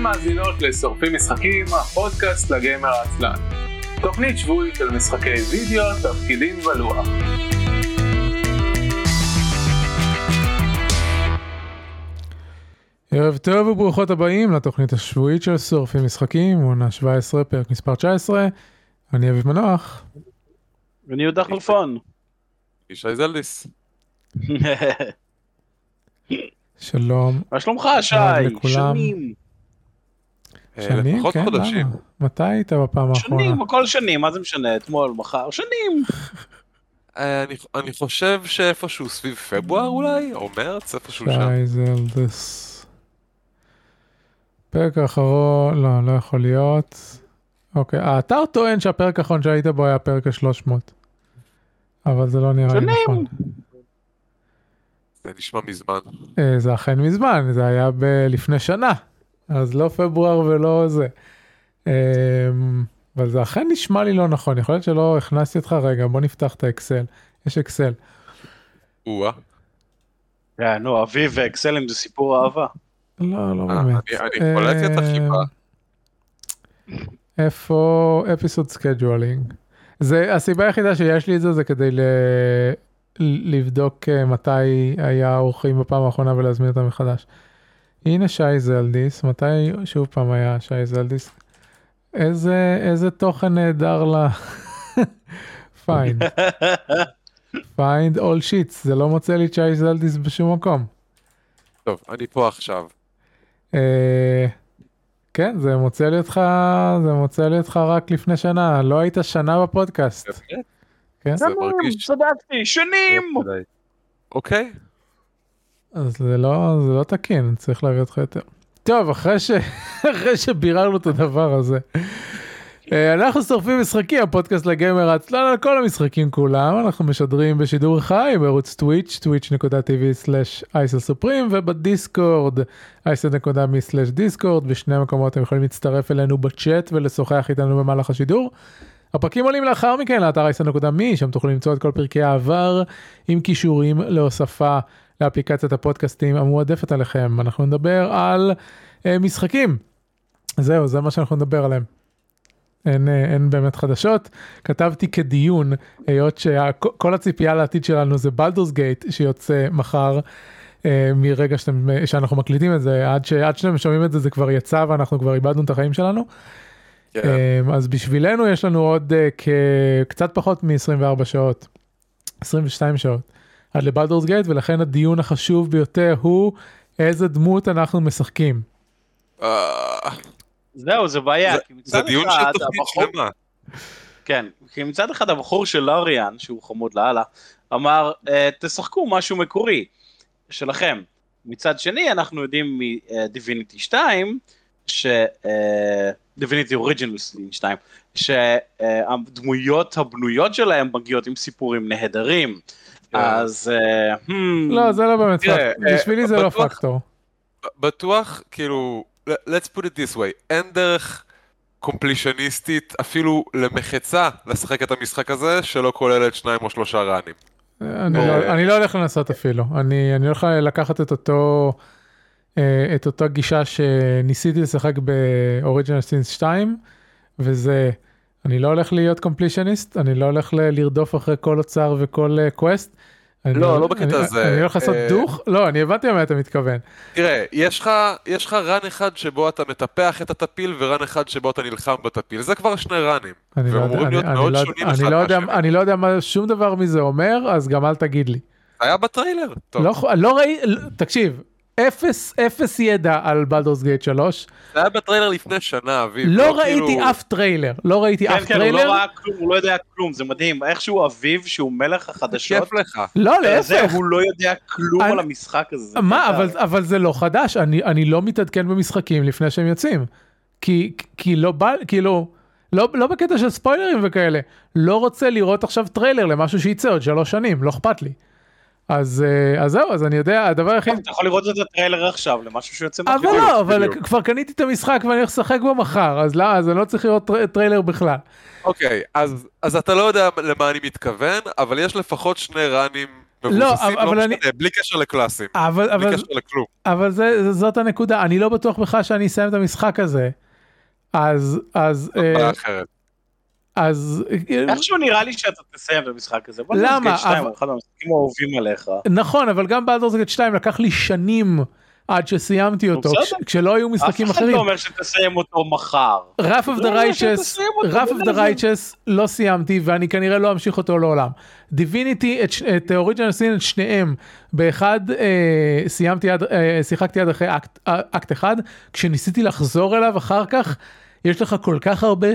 אתן מאזינות לשורפים משחקים, הפודקאסט לגיימר העצלן. תוכנית שבועית של משחקי וידאו, תפקידים ולוח. ערב טוב וברוכות הבאים לתוכנית השבועית של שורפים משחקים, עונה 17, פרק מספר 19. אני אביב מנוח. ואני יהודה חלפון. ישי זלדיס. שלום. מה שלומך שי? שנים. אה, שנים? לפחות כן, חודשים. למה? מתי היית בפעם האחרונה? שנים, הכל שנים, מה זה משנה? אתמול, מחר, שנים. אה, אני- אני חושב שאיפשהו סביב פברואר אולי, או מרץ, איפשהו שם. שי זלדס. פרק האחרון, לא, לא יכול להיות. אוקיי, האתר טוען שהפרק האחרון שהיית בו היה הפרק ה-300. אבל זה לא נראה לי. נכון. זה נשמע מזמן. אה, זה אכן מזמן, זה היה ב- לפני שנה, אז לא פברואר ולא זה. אה, אבל זה אכן נשמע לי לא נכון, יכול להיות שלא הכנסתי אותך, רגע בוא נפתח את האקסל, יש אקסל. או-אה. אה, נו, אביב ואקסלים זה סיפור אהבה. לא, לא אה, באמת. אני- קולט את החיבה. אה, איפה episode scheduling? זה הסיבה היחידה שיש לי את זה זה כדי ל... לבדוק אה, מתי היה אורחים בפעם האחרונה ולהזמין אותם מחדש. הנה שי זלדיס, מתי שוב פעם היה שי זלדיס? איזה, איזה תוכן נהדר ל... find. find all sheets, זה לא מוצא לי את שי זלדיס בשום מקום. טוב, אני פה עכשיו. אה, כן, זה מוצא לי אותך, זה מוצא לי אותך רק לפני שנה, לא היית שנה בפודקאסט. כן? זה מרגיש... צדקתי, שנים! אוקיי. אז זה לא, זה לא תקין, צריך להביא אותך יותר. טוב, אחרי, ש... אחרי שביררנו את הדבר הזה. אה, אנחנו שורפים משחקים, הפודקאסט לגמר העצלן על כל המשחקים כולם, אנחנו משדרים בשידור חי בערוץ טוויץ', twitch.tv/isosופרים ובדיסקורד, isod.me/דיסקורד, בשני המקומות אתם יכולים להצטרף אלינו בצ'אט ולשוחח איתנו במהלך השידור. הפרקים עולים לאחר מכן לאתר isod.me, שם תוכלו למצוא את כל פרקי העבר עם כישורים להוספה לאפליקציית הפודקאסטים המועדפת עליכם. אנחנו נדבר על אה, משחקים. זהו, זה מה שאנחנו נדבר עליהם. אין, אה, אין באמת חדשות. כתבתי כדיון, היות שכל הציפייה לעתיד שלנו זה בלדורס גייט שיוצא מחר. אה, מרגע שאתם, שאנחנו מקליטים את זה, עד, ש, עד שאתם שומעים את זה, זה כבר יצא ואנחנו כבר איבדנו את החיים שלנו. כן. אמ, אז בשבילנו יש לנו עוד אה, כ- קצת פחות מ-24 שעות, 22 שעות, עד לבלדורס גייט, ולכן הדיון החשוב ביותר הוא איזה דמות אנחנו משחקים. אה, זהו, זה בעיה. זה- דיון אחד, של תוכנית שלמה. כן, כי מצד אחד הבחור של לאריאן, שהוא חמוד לאללה, אמר, אה, תשחקו משהו מקורי שלכם. מצד שני, אנחנו יודעים מדיביניטי 2, ש... דיביניטי אוריג'ינל 2, שהדמויות הבנויות שלהם מגיעות עם סיפורים נהדרים. כן. אז... אה, hmm, לא, זה לא באמת פקטור, בשבילי אה, זה לא פקטור. בטוח, כאילו, let's put it this way, אין דרך קומפלישניסטית אפילו למחצה לשחק את המשחק הזה שלא כוללת שניים או שלושה ראנים. אני. לא- אני לא הולך לנסות אפילו, אני אני הולך לקחת את אותו, אה, את אותה גישה שניסיתי לשחק ב Original Sin 2, וזה, אני לא הולך להיות completionist, אני לא הולך לרדוף אחרי כל אוצר וכל quest. לא, לא בקטע הזה. אני הולך לעשות אה, דוך? לא, אני הבנתי למה אתה מתכוון. תראה, יש לך, run אחד שבו אתה מטפח את הטפיל ו run אחד שבו אתה נלחם בטפיל, זה כבר שני ראנים. אני לא והם יודע- אמורים אני- להיות מאוד לא- שונים אחד לא מהשני. אני לא יודע מה שום דבר מזה אומר, אז גם אל תגיד לי. היה בטריילר. לא, לא ראי, תקשיב, אפס, אפס ידע על Baldur's Gate 3, זה היה בטריילר לפני שנה, אביב. לא ראיתי כאילו- אף טריילר, לא ראיתי כן, אף כן, הוא טריילר, לא ראה כלום, הוא לא יודע כלום, זה מדהים. איכשהו אביב, שהוא מלך החדשות, כיף לך. לא זה, להפך, הוא לא יודע כלום על המשחק הזה. זה מה. אבל, אבל זה לא חדש, אני, אני לא מתעדכן במשחקים לפני שהם יוצאים, כי, כי לא בא, כאילו, לא, לא בקטע של ספוילרים וכאלה, לא רוצה לראות עכשיו טריילר למשהו שייצא עוד שלוש שנים, לא אכפת לי. אז, אה, אז זהו, אז אני יודע, הדבר היחיד, אתה יכול לראות את הטריילר עכשיו למשהו שיוצא אבל מהטריילר. לא, אבל. כבר קניתי את המשחק ואני הולך לשחק בו מחר, אז לא, אז אני לא צריך לראות טר- טריילר בכלל. אוקיי, אז, אז אתה לא יודע למה אני מתכוון, אבל יש לפחות שני ראנים מבוססים, אבל לא אני- משנה, בלי קשר לקלאסים, אבל, בלי אבל, קשר לכלום. אבל זה, זאת הנקודה, אני לא בטוח בכלל שאני אסיים את המשחק הזה. אז, אז, אה, בעיה אחרת. אז, אה, איכשהו נראה לי שאתה תסיים את המשחק הזה. למה? אבל- אחד מהמשחקים האהובים עליך. נכון, אבל גם בלדורס גייט 2 לקח לי שנים עד שסיימתי אותו, כשלא היו אף משחקים אחד אחרים. לא אומר שתסיים אותו מחר. Wrath of the Righteous, Wrath of the. Righteous לא סיימתי ואני כנראה לא אמשיך אותו לעולם. דיוויניטי, אוריג'ינל סין, את שניהם, באחד אה, סיימתי אה, שיחקתי עד אחרי אקט, אקט אחד, כשניסיתי לחזור אליו אחר כך, יש לך כל כך הרבה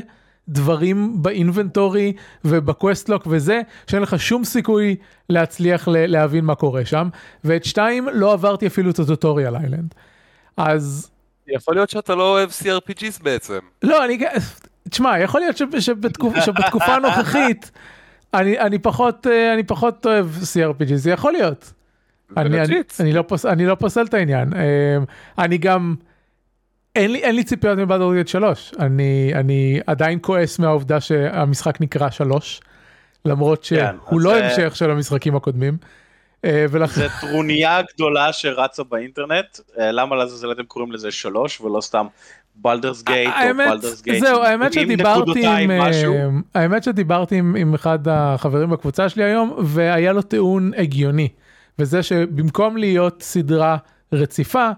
דברים ב inventory וב quest log וזה, שאין לך שום סיכוי להצליח להבין מה קורה שם, ואת שתיים לא עברתי אפילו את ה tutorial island. אז יכול להיות שאתה לא אוהב CRPGs בעצם. לא, אני... תשמע, יכול להיות שב- שבתקופ, שבתקופה הנוכחית אני, אני, פחות, אה, אני פחות אוהב CRPG, זה יכול להיות. אני, אני. אני, לא פוס, אני לא פוסל את העניין. אה, אני גם... אין לי, אין לי ציפיות מבלדורגט 3. אני, אני עדיין כועס מהעובדה שהמשחק נקרא 3, למרות שהוא כן, כן, אז לא זה- המשך של המשחקים הקודמים. אה, ולכן... זה טרוניה גדולה שרצה באינטרנט, אה, למה לעזאזל אתם קוראים לזה שלוש ולא סתם בלדרס גייט או האמת, בלדרס גייט זהו, האמת עם שדיברתי עם. אה, האמת שדיברתי עם, עם אחד החברים בקבוצה שלי היום, והיה לו טיעון הגיוני, וזה שבמקום להיות סדרה רציפה,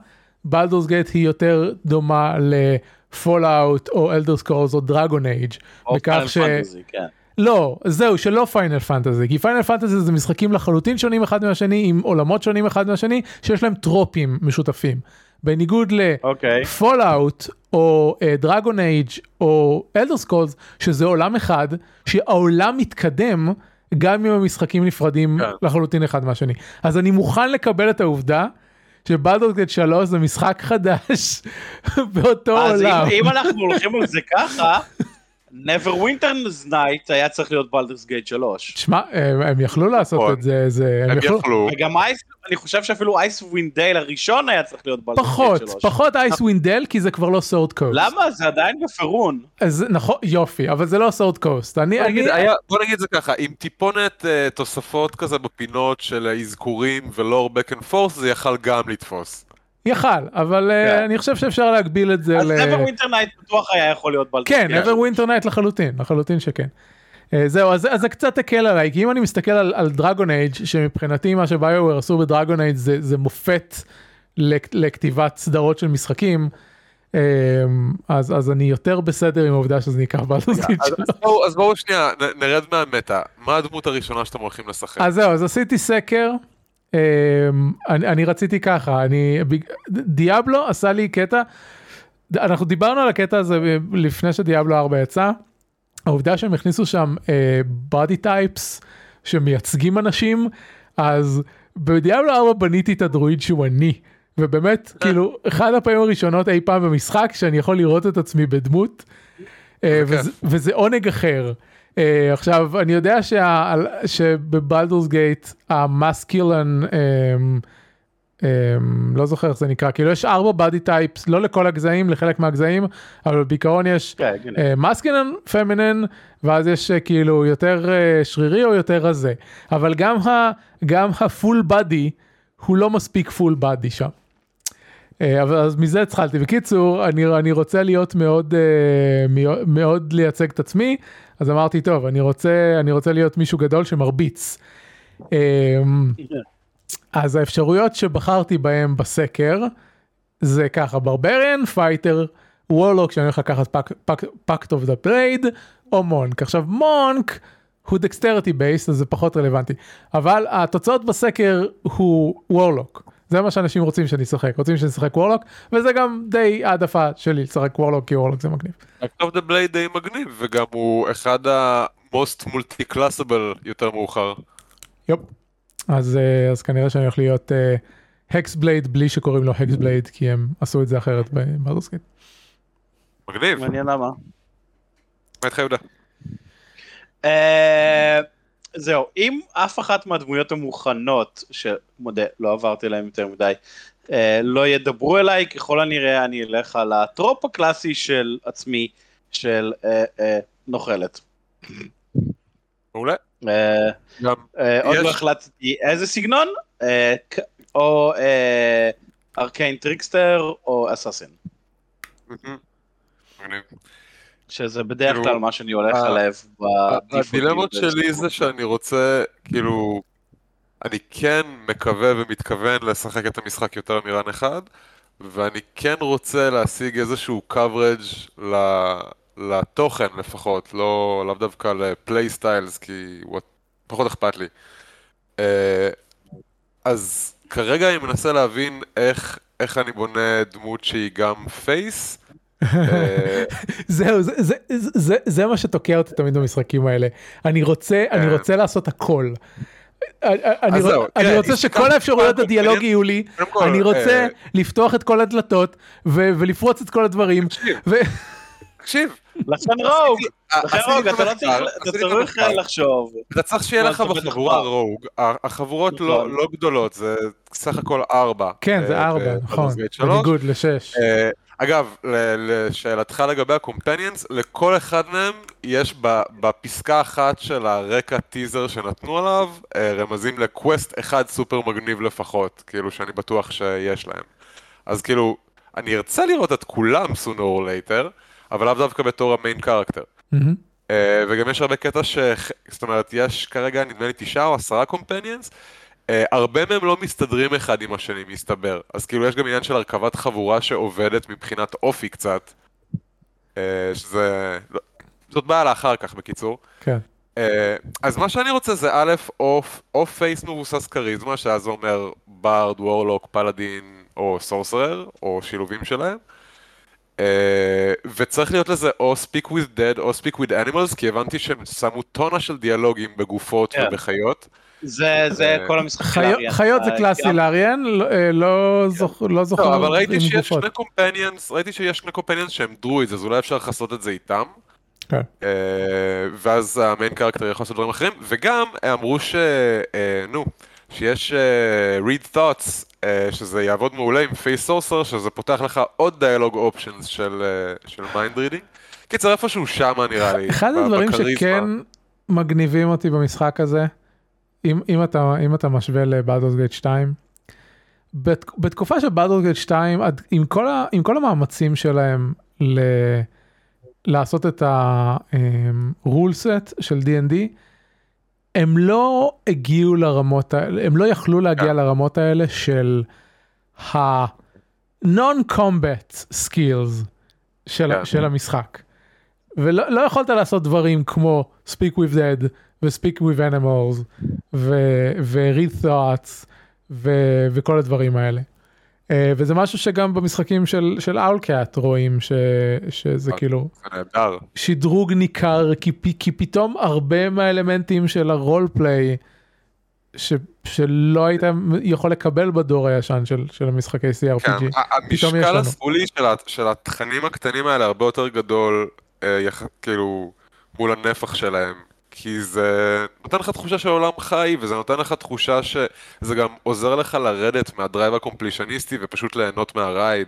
בלדורס גייט היא יותר דומה לפולאאוט או אלדר סקרולס או דרגון אייג', או בכך Final ש... Fantasy, כן. לא, זהו, שלא פיינל פנטזי, כי פיינל פנטזי זה משחקים לחלוטין שונים אחד מהשני, עם עולמות שונים אחד מהשני, שיש להם trope ים משותפים. בניגוד. אוקיי. פולאאוט או דרגון אייג' או אלדר סקרולס שזה עולם אחד שהעולם מתקדם גם אם המשחקים נפרדים כן. לחלוטין אחד מהשני אז אני מוכן לקבל את העובדה שבלדורס גייט 3 זה משחק חדש באותו אז עולם. אם אנחנו הולכים על זה ככה, Neverwinter Nights היה צריך להיות בלדורס גייט 3. שמע הם, הם יכלו לעשות נכון. את זה, זה הם הם יכלו יכלו. וגם אייס, אני חושב שאפילו אייסווינד דייל הראשון היה צריך להיות בלדורס פחות גייט 3. פחות אייס ווינדל כי זה כבר לא Sword Coast. למה? זה עדיין בפרון. אז נכון יופי אבל זה לא Sword Coast. אני, בוא אני, נגיד, היה- בוא נגיד זה ככה, עם טיפונת אה, תוספות כזה בפינות של אזכורים ולור back and forth זה יכל גם לתפוס. יכל אבל אה, כן. אני חושב שאפשר להגביל את זה. אז ל- winter night בטוח היה יכול להיות בלדורס כן, ever winter Nights לחלוטין, לחלוטין שכן. אה, זהו, אז, אז זה קצת הקל עליי, כי אם אני מסתכל על, על דרגון אייג' שמבחינתי מה שביוואר עשו בדרגון אייג' זה, זה מופת לק- לכתיבת סדרות של משחקים, אה, אז, אז אני יותר בסדר עם העובדה שזה נקרא בלדוס גיט אז, אז, בואו, אז בואו שנייה נרד מהמטה, מה הדמות הראשונה שאתם הולכים לשחק? אז זהו, אז עשיתי סקר, אני, אני רציתי ככה, אני, דיאבלו עשה לי קטע, אנחנו דיברנו על הקטע הזה לפני שדיאבלו 4 יצא, העובדה שהם הכניסו שם בודי טייפס שמייצגים אנשים, אז בדיאבלו 4 בניתי את הדרואיד שהוא אני. ובאמת, כאילו, אחד הפעמים הראשונות אי פעם במשחק שאני יכול לראות את עצמי בדמות, אה, בכיף. וזה, וזה עונג אחר. אה, עכשיו, אני יודע שבבלדורס גייט המסקילן, לא זוכר איך זה נקרא, כאילו יש ארבע בדי טייפס, לא לכל הגזעים, לחלק מהגזעים, אבל בעיקרון יש. מסקילן, פמינן, ואז יש אה, כאילו יותר אה, שרירי או יותר רזה. אבל גם, ה, גם ה full body הוא לא מספיק full body שם. אה, אבל אז מזה התחלתי. בקיצור, אני, אני רוצה להיות מאוד, אה, מאוד, מאוד לייצג את עצמי, אז אמרתי, טוב, אני רוצה, אני רוצה להיות מישהו גדול שמרביץ. אה, אז האפשרויות שבחרתי בהם בסקר, זה ככה, barbarian, fighter, warlock, שאני הולך לקחת Pact of the Blade, או monk. עכשיו monk הוא dexterity based, אז זה פחות רלוונטי. אבל התוצאות בסקר הוא warlock. זה מה שאנשים רוצים שאני אשחק, רוצים שאני אשחק warlock, וזה גם די העדפה שלי לשחק warlock, כי warlock זה מגניב. Of the Blade די מגניב, וגם הוא אחד ה-most multi-classable יותר מאוחר. yup. אז, אה, אז כנראה שאני הולך להיות hexblade בלי שקוראים לו hexblade, כי הם עשו את זה אחרת בבלדורס גייט. מגניב, מה מעניין למה. איתך יהודה? זהו, אם אף אחת מהדמויות המוכנות, שמודה, לא עברתי להם יותר מדי, אה, לא ידברו אליי, ככל הנראה אני אלך על ה trope הקלאסי של עצמי, של אה, אה, נוכלת. מעולה. אה, גם אה, עוד יש- לא החלטתי איזה סגנון, אה, או אה, arcane trickster או assassin. מגניב. שזה בדרך כאילו, כלל מה שאני הולך עליו. הדילמות שלי זה שאני רוצה, כאילו, אני כן מקווה ומתכוון לשחק את המשחק יותר מ run אחד, ואני כן רוצה להשיג איזשהו coverage ל- לתוכן לפחות, לא לאו דווקא לפליי סטיילס, כי פחות אכפת לי. אה, אז כרגע אני מנסה להבין איך, איך אני בונה דמות שהיא גם פייס. אה, זהו, זה, זה, זה, זה, זה מה שתוקע אותי תמיד במשחקים האלה. אני רוצה, אני כן. רוצה לעשות הכל. אני, אני, אז רוצ- זהו, אני תראה, רוצה שכל האפשרויות הדיאלוג יהיו לי, אני רוצה אה, לפתוח את כל הדלתות ולפרוץ את כל הדברים. תקשיב, לכן רוג, לכן רוג, את אתה לא צריך. לחשוב. אתה צריך שיהיה לך בחבורה רוג, החבורות לא נכון. לא גדולות, זה סך הכל ארבע. כן, זה אה, ארבע, נכון, ב- Baldur's Gate 3. בניגוד לשש. אגב, לשאלתך לגבי הקומפניאנס, לכל אחד מהם יש בפסקה אחת של הרקע טיזר שנתנו עליו, אה, רמזים לקווסט אחד סופר מגניב לפחות, כאילו שאני בטוח שיש להם. אז כאילו, אני ארצה לראות את כולם sooner or later, אבל לאו דווקא בתור המיין קרקטר. אה, וגם יש הרבה קטע ש... זאת אומרת, יש כרגע נדמה לי תשעה או עשרה קומפניאנס, הרבה מהם לא מסתדרים אחד עם השני, מסתבר. אז כאילו יש גם עניין של הרכבת חבורה שעובדת מבחינת אופי קצת, אה, שזה... לא- זאת בעיה לאחר כך, בקיצור. כן. אה, אז מה שאני רוצה זה א', או, או face מבוסס כריזמה, שאז זה אומר bard, warlock, paladin או sorcerer, או שילובים שלהם. אה, וצריך להיות לזה או speak with dead או speak with animals, כי הבנתי שהם שמו טונה של דיאלוגים בגופות כן. ובחיות. זה זה אה, כל המשחק של לאריאן. חיות זה אה, קלאסי לאריאן, לא- אה, לא זוכ- לא זוכר לא, אבל ראיתי שיש גופות. שני קומפניאנס, ראיתי שיש שני קומפניאנס שהם דרוידס, אז אולי אפשר לכסות את זה איתם. כן. ואז המיין קרקטר יכול לעשות דברים אחרים, וגם אמרו ש... נו, שיש read thoughts, שזה יעבוד מעולה עם face sorcerer, שזה פותח לך עוד dialogue options של, של mind reading. קיצר, איפשהו שמה נראה לי. אחד הדברים. שכן מגניבים אותי במשחק הזה, אם, אם, אתה, אם אתה משווה לבאדורס גייט 2, בת, בתקופה של באדורס גייט 2, עד, עם, כל ה, עם כל המאמצים שלהם ל, לעשות את ה-rule set של D&D, הם לא הגיעו לרמות האלה, הם לא יכלו להגיע כן. לרמות האלה של ה-non-combat skills של, כן. של המשחק. ולא לא יכולת לעשות דברים כמו speak with dead ו-speak with animals ו- ו-read thoughts ו- וכל הדברים האלה. Uh, וזה משהו שגם במשחקים של, של אאולקאט רואים ש, שזה אה. כאילו. שדרוג ניכר כי, כי פתאום הרבה מהאלמנטים של הרול פליי ש, שלא היית יכול לקבל בדור הישן של, של המשחקי CRPG. כן, המשקל לנו. הסגולי של של התכנים הקטנים האלה הרבה יותר גדול, אה, יח- כאילו, מול הנפח שלהם. כי זה נותן לך תחושה של עולם חי, וזה נותן לך תחושה שזה גם עוזר לך לרדת מהדרייב הקומפלישניסטי ופשוט ליהנות מהרייד.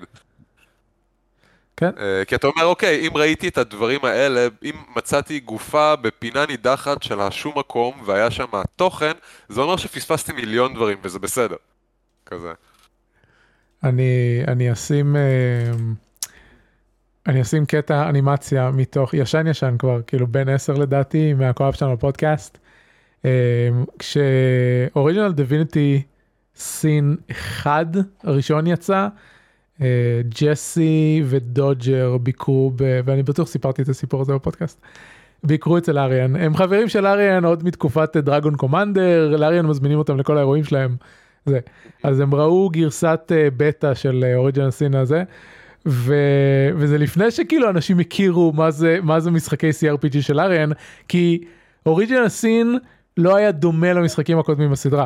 כן. אה, כי אתה אומר, אוקיי, אם ראיתי את הדברים האלה, אם מצאתי גופה בפינה נידחת של השום מקום והיה שם תוכן, זה אומר שפספסתי מיליון דברים וזה בסדר. כזה. אני, אני אשים, אה, אני אשים קטע אנימציה מתוך ישן ישן כבר, כאילו בן 10 לדעתי, מהקו-אפ שלנו בפודקאסט. אה, כשאוריג'ינל דיביניטי סין 1 הראשון יצא, אה, ג'סי ודודג'ר ביקרו, ב, ואני בטוח סיפרתי את הסיפור הזה בפודקאסט, ביקרו אצל אריאן. הם חברים של אריאן עוד מתקופת דרגון קומנדר, לאריאן מזמינים אותם לכל האירועים שלהם. זה. אז הם ראו גרסת uh, בטא של אוריג'ינל סין הזה, ו... וזה לפני שכאילו אנשים הכירו מה זה, מה זה משחקי CRPG של אריאן, כי אוריג'ינל סין לא היה דומה למשחקים הקודמים בסדרה.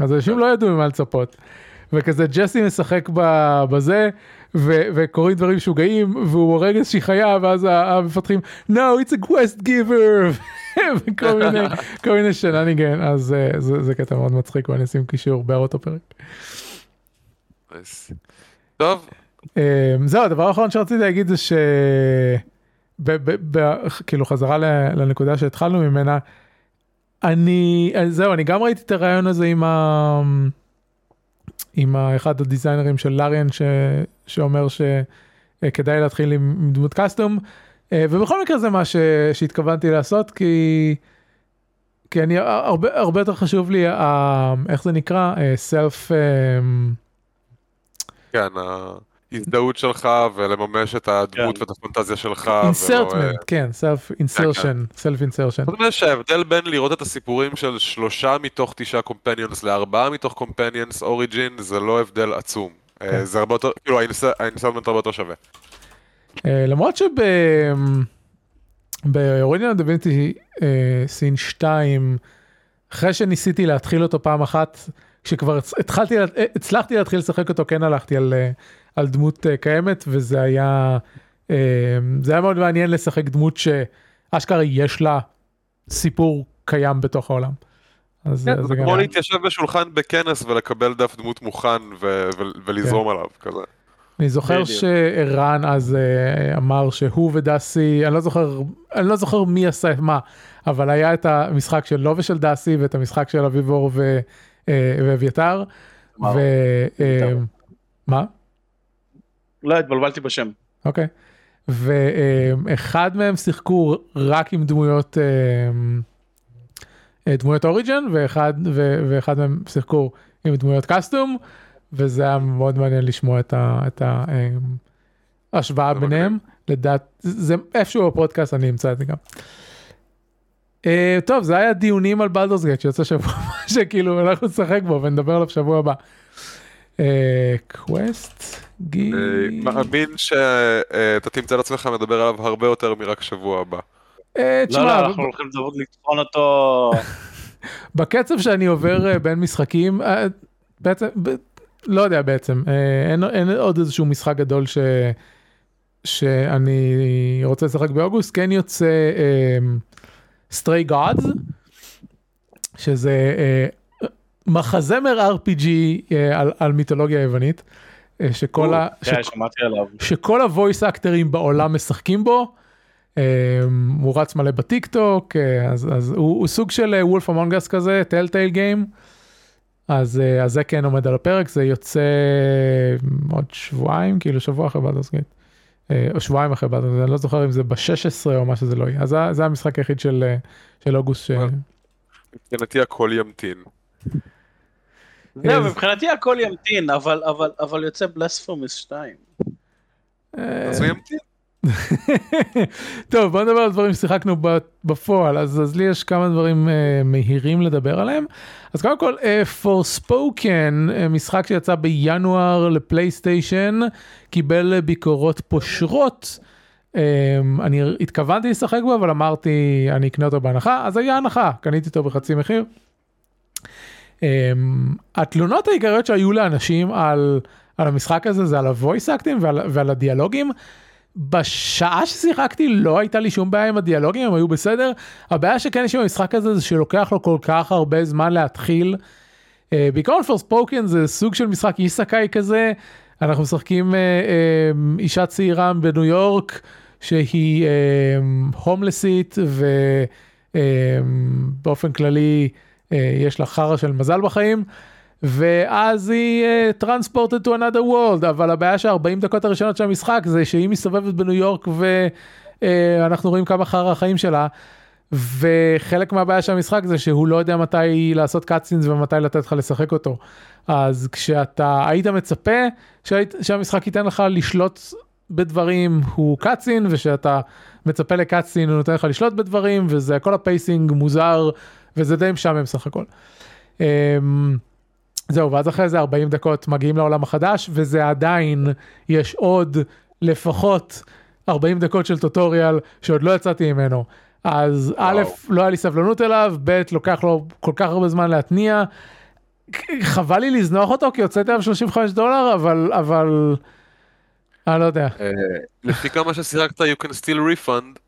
אז אנשים לא ידעו ממה לצפות. וכזה ג'סי משחק בזה ו- וקורים דברים משוגעים והוא הורג איזושהי חיה ואז המפתחים no it's a quest giver וכל מיני כל מיני שנניגן אז אה, זה, זה קטע מאוד מצחיק ואני אשים קישור בערות הפרק. טוב, זהו הדבר האחרון שרציתי להגיד זה ש... ב- ב- ב- כאילו חזרה לנקודה שהתחלנו ממנה. אני זהו אני גם ראיתי את הרעיון הזה עם ה... עם אחד הדיזיינרים של לאריאן ש... שאומר שכדאי להתחיל עם, דמות קאסטום אה, ובכל מקרה זה מה ש... שהתכוונתי לעשות כי כי אני הרבה הרבה יותר חשוב לי ה... איך זה נקרא סלף כן, ההזדהות שלך ולממש את הדמות כן. ואת הפנטזיה שלך. ולא, אה, insertment כן self insertion self insertion זאת אומרת שההבדל בין לראות את הסיפורים של שלושה מתוך תשעה companions לארבעה מתוך companions origin זה לא הבדל עצום. אה, כן. זה הרבה יותר, כאילו ה insertment הרבה יותר שווה. אה, למרות שב... באוריג'ינל דיוויניטי סין 2 אחרי שניסיתי להתחיל אותו פעם אחת כשכבר התחלתי הצלחתי להתחיל לשחק אותו כן הלכתי על, על דמות אה, קיימת וזה היה אה, זה היה מאוד מעניין לשחק דמות שאשכרה יש לה סיפור קיים בתוך העולם. אז כן, אז זה כמו להתיישב בשולחן בכנס ולקבל דף דמות מוכן ו- ו- ולזרום עליו כזה. אני זוכר. שערן אז אה, אמר שהוא ודסי, אני לא זוכר, אני לא זוכר מי עשה את מה, אבל היה את המשחק שלו ושל דסי ואת המשחק של אביבור אה, ואביתר. וואו, ו... אה, אביתר. מה? לא, התבלבלתי בשם. אוקיי. ואחד מהם שיחקו רק עם דמויות אה, אה, דמויות אוריג'ן ואחד ואחד מהם שיחקו עם דמויות קאסטום וזה היה מאוד מעניין לשמוע את ה- את אה, ההשוואה ביניהם לדעת זה איפשהו בפודקאסט אני אמצא את זה גם. אה, טוב זה היה דיונים על בלדורס גייט שיוצא שבוע שכאילו אנחנו נשחק בו ונדבר עליו שבוע הבא. קווסט גי... אני מאמין שאתה תמצא את עצמך מדבר עליו הרבה יותר מרק שבוע הבא. אה, לא, לא, אנחנו הולכים לטחון אותו... בקצב שאני עובר אה, בין משחקים, אה, בעצם, לא יודע בעצם, אה, אין, אין עוד איזשהו משחק גדול ש, שאני רוצה לשחק באוגוסט, כן יוצא Stray Gods, שזה uh, מחזמר RPG uh, על, על מיתולוגיה יוונית, שכל, ה, שמעתי עליו. שכל ה voice actor ים בעולם משחקים בו. אה, הוא רץ מלא בטיק טוק אה, אז, אז הוא, הוא סוג של Wolf Among Us כזה Telltale game. אז, אה, אז זה כן עומד על הפרק זה יוצא עוד שבועיים כאילו שבוע אחרי בלדוס גייט. או שבועיים אחרי בלדוס גייט אני לא זוכר אם זה ב-16 או מה שזה לא יהיה אז זה, זה המשחק היחיד של, אה, של אוגוסט. ש... מבחינתי הכל ימתין. זהו, מבחינתי הכל ימתין, אבל- אבל אבל יוצא בלספורמס 2. אה, אז הוא ימתין. טוב בוא נדבר על דברים ששיחקנו ב- בפועל אז, אז לי יש כמה דברים uh, מהירים לדבר עליהם אז קודם כל uh, Forspoken uh, משחק שיצא בינואר לפלייסטיישן קיבל ביקורות פושרות. Um, אני התכוונתי לשחק בו אבל אמרתי אני אקנה אותו בהנחה אז היה הנחה קניתי אותו בחצי מחיר. Um, התלונות העיקריות שהיו לאנשים על, על המשחק הזה זה על הוויס אקטים ועל, ועל הדיאלוגים. בשעה ששיחקתי לא הייתה לי שום בעיה עם הדיאלוגים הם היו בסדר הבעיה שכן יש עם המשחק הזה זה שלוקח לו כל כך הרבה זמן להתחיל. Uh, בעיקרון פור ספוקן זה סוג של משחק איסקאי כזה אנחנו משחקים uh, uh, אישה צעירה בניו יורק שהיא uh, הומלסית ובאופן כללי uh, יש לה חרא של מזל בחיים. ואז היא uh, transported to another world אבל הבעיה שה-40 דקות הראשונות של המשחק זה שהיא מסתובבת בניו יורק ואנחנו רואים כמה חרא החיים שלה וחלק מהבעיה של המשחק זה שהוא לא יודע מתי לעשות cutscenes ומתי לתת לך לשחק אותו אז כשאתה היית מצפה שהיית, שהמשחק ייתן לך לשלוט בדברים הוא cutscene ושאתה מצפה ל cutscene הוא נותן לך לשלוט בדברים וזה כל ה pacing מוזר וזה די משעמם סך הכל. Um, זהו ואז אחרי זה 40 דקות מגיעים לעולם החדש וזה עדיין יש עוד לפחות 40 דקות של tutorial שעוד לא יצאתי ממנו אז א' לא היה לי סבלנות אליו ב' לוקח לו כל כך הרבה זמן להתניע. חבל לי לזנוח אותו כי הוצאתי עליו 35 דולר אבל אבל אני לא יודע אה, לפי כמה ששיחקת you can still refund.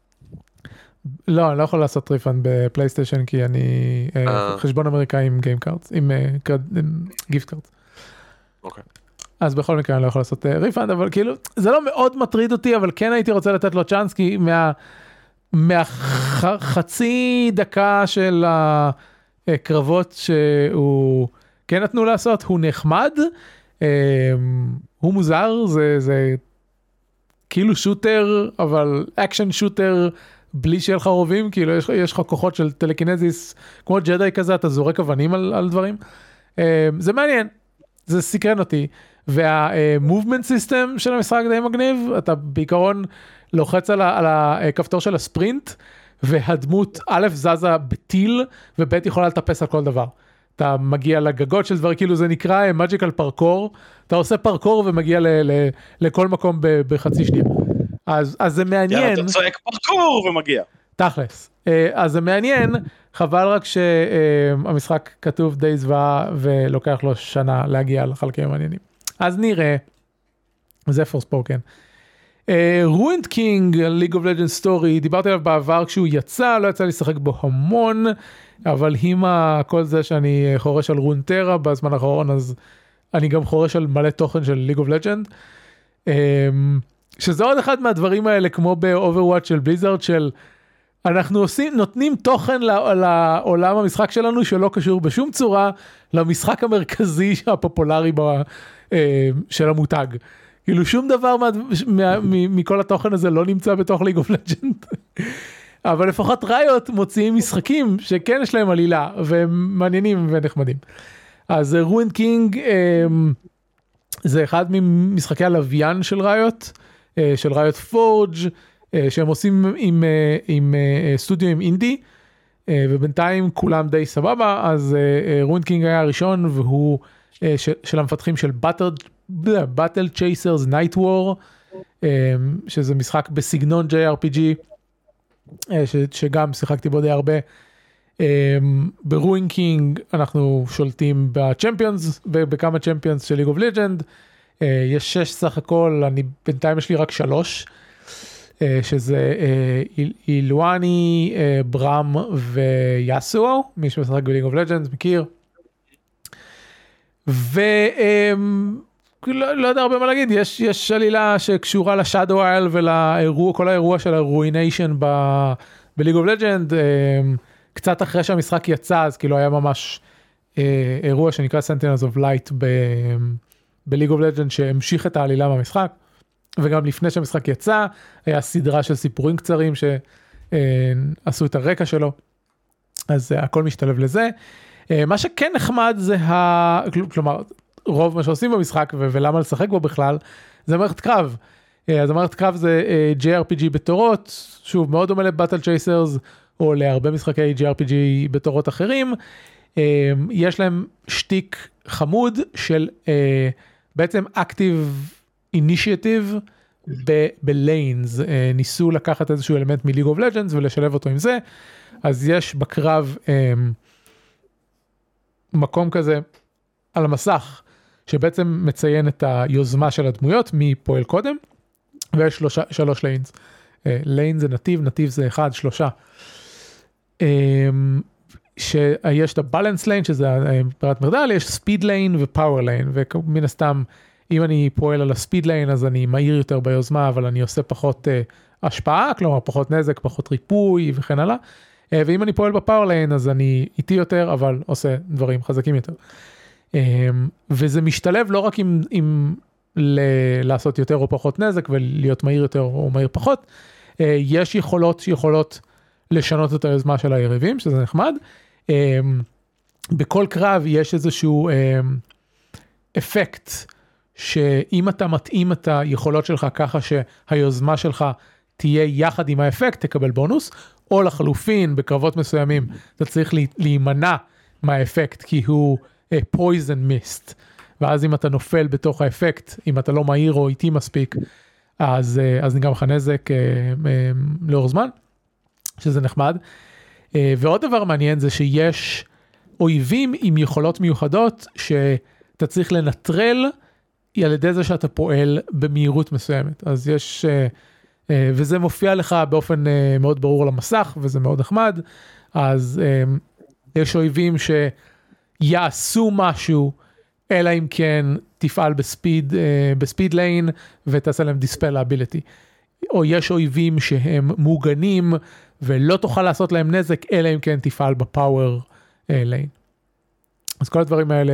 לא אני לא יכול לעשות refund ב PlayStation כי אני אה, אה. חשבון אמריקאי עם game cards עם gift cards. אוקיי. אז בכל מקרה אני לא יכול לעשות refund אבל כאילו זה לא מאוד מטריד אותי אבל כן הייתי רוצה לתת לו צ'אנס כי מה מהחצי דקה של אה, קרבות שהוא כן נתנו לעשות, הוא נחמד, אה, הוא מוזר, זה, זה כאילו shooter, אבל אקשן shooter בלי שיהיה לך רובים, כאילו יש, יש לך כוחות של telekinesis, כמו ג'די כזה, אתה זורק אבנים על, על דברים. אה, זה מעניין, זה סקרן אותי. והמובמנט סיסטם של המשחק די מגניב, אתה בעיקרון לוחץ על, על הכפתור של הספרינט, והדמות א' זזה בטיל, וב' יכולה לטפס על כל דבר. אתה מגיע לגגות של דברים, כאילו זה נקרא מג'יקל פרקור, אתה עושה פרקור ומגיע ל, ל, לכל מקום ב, בחצי שנייה. אז, אז זה מעניין. יאללה, אתה צועק פרקור ו magic. תכלס. אה, אז זה מעניין, חבל רק שהמשחק כתוב די זוועה ולוקח לו שנה להגיע לחלקים המעניינים. אז נראה. זה Forspoken. Ruined King, League of Legends Story, דיברתי עליו בעבר כשהוא יצא, לא יצא לי לשחק בו המון, אבל עם כל זה שאני חורש על Runeterra בזמן האחרון, אז אני גם חורש על מלא תוכן של League of Legends. שזה עוד אחד מהדברים האלה, כמו ב Overwatch של Blizzard, של אנחנו עושים, נותנים תוכן לעולם המשחק שלנו שלא קשור בשום צורה למשחק המרכזי הפופולרי ב, אה, של המותג. כאילו שום דבר מה, מה, מכל התוכן הזה לא נמצא בתוך League of Legends. אבל לפחות Riot מוציאים משחקים שכן יש להם עלילה והם מעניינים ונחמדים. אז Ruined King אה, זה אחד ממשחקי הלוויין של Riot, אה, של Riot Forge שהם עושים עם, עם סטודיו עם אינדי. ובינתיים כולם די סבבה אז Ruined King היה הראשון והוא של, של המפתחים של Battle Chasers Nightwar שזה משחק בסגנון JRPG ש, שגם שיחקתי בו די הרבה. ב Ruined King אנחנו שולטים ב champions בכמה champions של League of Legends יש שש סך הכל אני בינתיים יש לי רק שלוש שזה Illaoi Braum ו Yasuo מי שמשחק ב League of Legends מכיר. ולא לא יודע הרבה מה להגיד, יש, יש עלילה שקשורה ל Shadow Isles ולאירוע, כל האירוע של ה Ruination ב League of Legends, קצת אחרי שהמשחק יצא, אז כאילו היה ממש אה, אירוע שנקרא Sentinels of Light ב League of Legends שהמשיך את העלילה במשחק, וגם לפני שהמשחק יצא, היה סדרה של סיפורים קצרים שעשו את הרקע שלו, אז הכל משתלב לזה. אה, מה שכן נחמד זה ה... כלומר, רוב מה שעושים במשחק ו- ולמה לשחק בו בכלל, זה מערכת קרב. אה, אז המערכת קרב זה אה, JRPG בתורות, שוב מאוד דומה ל Battle Chasers או להרבה משחקי JRPG בתורות אחרים. יש להם שטיק חמוד של בעצם active initiative ב lanes, ניסו לקחת איזשהו אלמנט מ League of Legends ולשלב אותו עם זה, אז יש בקרב מקום כזה על המסך שבעצם מציין את היוזמה של הדמויות מי פועל קודם ויש שלוש lanes. lane זה נתיב, נתיב זה אחד, שלושה. שיש את ה balance lane שזה ברירת מחדל, יש speed lane ו power lane ומן הסתם אם אני פועל על ה speed lane אז אני מהיר יותר ביוזמה אבל אני עושה פחות uh, השפעה, כלומר פחות נזק, פחות ריפוי וכן הלאה. אה, ואם אני פועל ב power lane אז אני איטי יותר אבל עושה דברים חזקים יותר. אה, וזה משתלב לא רק עם, עם ל- לעשות יותר או פחות נזק ולהיות מהיר יותר או מהיר פחות, אה, יש יכולות שיכולות לשנות את היוזמה של היריבים שזה נחמד. בכל קרב יש איזשהו אפקט שאם אתה מתאים את היכולות שלך ככה שהיוזמה שלך תהיה יחד עם האפקט תקבל בונוס או לחלופין בקרבות מסוימים אתה צריך להימנע מהאפקט כי הוא פויזן uh, מיסט ואז אם אתה נופל בתוך האפקט אם אתה לא מהיר או איטי מספיק אז uh, אז נגרם לך נזק uh, uh, לאור זמן שזה נחמד. Uh, ועוד דבר מעניין זה שיש אויבים עם יכולות מיוחדות שאתה צריך לנטרל על ידי זה שאתה פועל במהירות מסוימת אז יש. Uh, אה, וזה מופיע לך באופן אה, מאוד ברור על המסך וזה מאוד נחמד אז אה, יש אויבים שיעשו משהו אלא אם כן תפעל ב speed ב speed lane ותעשה להם dispel ability. או יש אויבים שהם מוגנים ולא תוכל לעשות להם נזק אלא אם כן תפעל ב power lane. אז כל הדברים האלה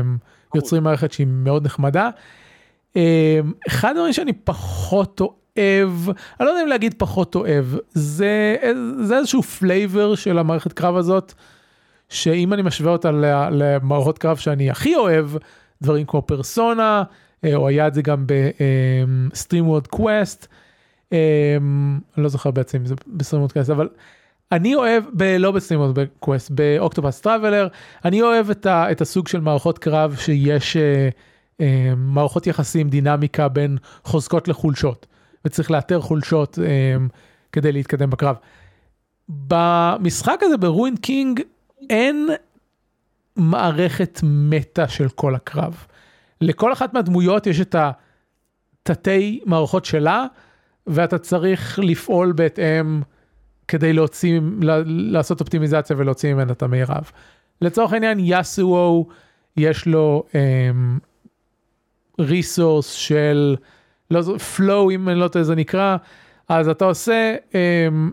הם, יוצרים מערכת שהיא מאוד נחמדה. אמ, אחד הדברים שאני פחות אוהב, אני לא יודע אם להגיד פחות אוהב, זה, זה איזשהו flavor של המערכת קרב הזאת, שאם אני משווה אותה למערכות קרב שאני הכי אוהב, דברים כמו פרסונה, אה, או היה את זה גם ב SteamWorld Quest, אני לא זוכר בעצם אם זה ב SteamWorld Quest, אבל אני אוהב, ב, לא ב SteamWorld Quest, ב Octopath Traveler, אני אוהב את, ה, את הסוג של מערכות קרב שיש אה, אה, מערכות יחסים, דינמיקה בין חוזקות לחולשות, וצריך לאתר חולשות אה, כדי להתקדם בקרב. במשחק הזה ב Ruined King אין מערכת מטא של כל הקרב. לכל אחת מהדמויות יש את התתי מערכות שלה, ואתה צריך לפעול בהתאם כדי להוציא, לעשות אופטימיזציה ולהוציא ממנה את המירב. לצורך העניין יאסוו יש לו ריסורס um, של לא flow אם אני לא טועה זה נקרא אז אתה עושה um,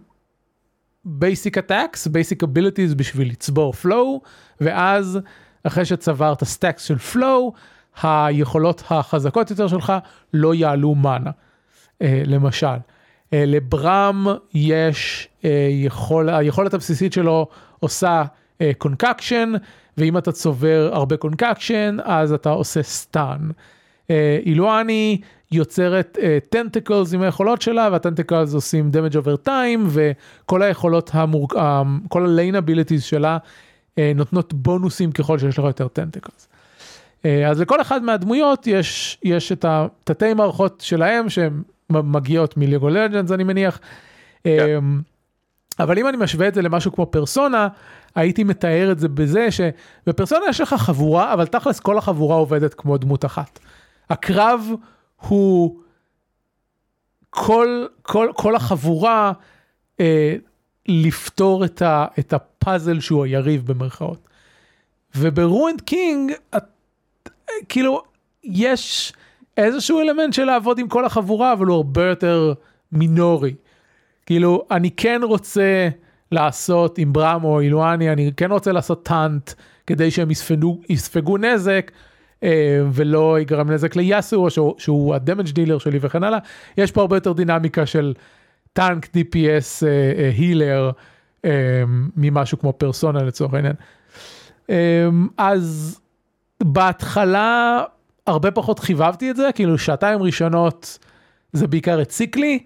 basic attacks basic abilities בשביל לצבור flow ואז אחרי שצברת stacks של flow היכולות החזקות יותר שלך לא יעלו מנה למשל. אה, לבראום יש אה, יכול, היכולת הבסיסית שלו עושה concussion ואם אתה צובר הרבה concussion אז אתה עושה stun. אילאוי יוצרת tentacles עם היכולות שלה וה tentacles עושים damage over time וכל היכולות המור... כל ה lane abilities שלה נותנות בונוסים ככל שיש לך יותר tentacles. אז לכל אחד מהדמויות יש, יש את התתי מערכות שלהם שהן מגיעות מליגו לג'אנס אני מניח. Yeah. אבל אם אני משווה את זה למשהו כמו פרסונה, הייתי מתאר את זה בזה שבפרסונה יש לך חבורה, אבל תכלס כל החבורה עובדת כמו דמות אחת. הקרב הוא כל, כל, כל החבורה אה, לפתור את, ה, את הפאזל שהוא היריב במרכאות. וב Ruined King, את, כאילו, יש איזשהו אלמנט של לעבוד עם כל החבורה, אבל הוא הרבה יותר מינורי. כאילו, אני כן רוצה לעשות עם בראום או אילאוי, אני כן רוצה לעשות taunt כדי שהם יספגו, יספגו נזק. אה, ולא יגרם נזק ליאסואו, שהוא, שהוא ה damage dealer שלי וכן הלאה. יש פה הרבה יותר דינמיקה של tank DPS הילר ממשהו כמו פרסונה לצורך העניין. Um, אז בהתחלה הרבה פחות חיבבתי את זה, כאילו שעתיים ראשונות זה בעיקר הציק לי.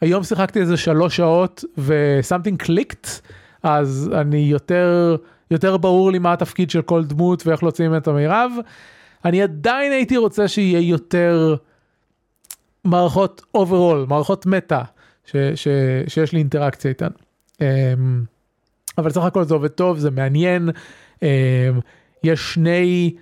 היום שיחקתי איזה שלוש שעות ו-something clicked, אז אני יותר, יותר ברור לי מה התפקיד של כל דמות ואיך להוציא ממנו את המירב. אני עדיין הייתי רוצה שיהיה יותר מערכות overall, מערכות מטא, ש, ש, שיש לי אינטראקציה איתן. אממ, אבל סך הכל זה עובד טוב, זה מעניין. אממ, יש שני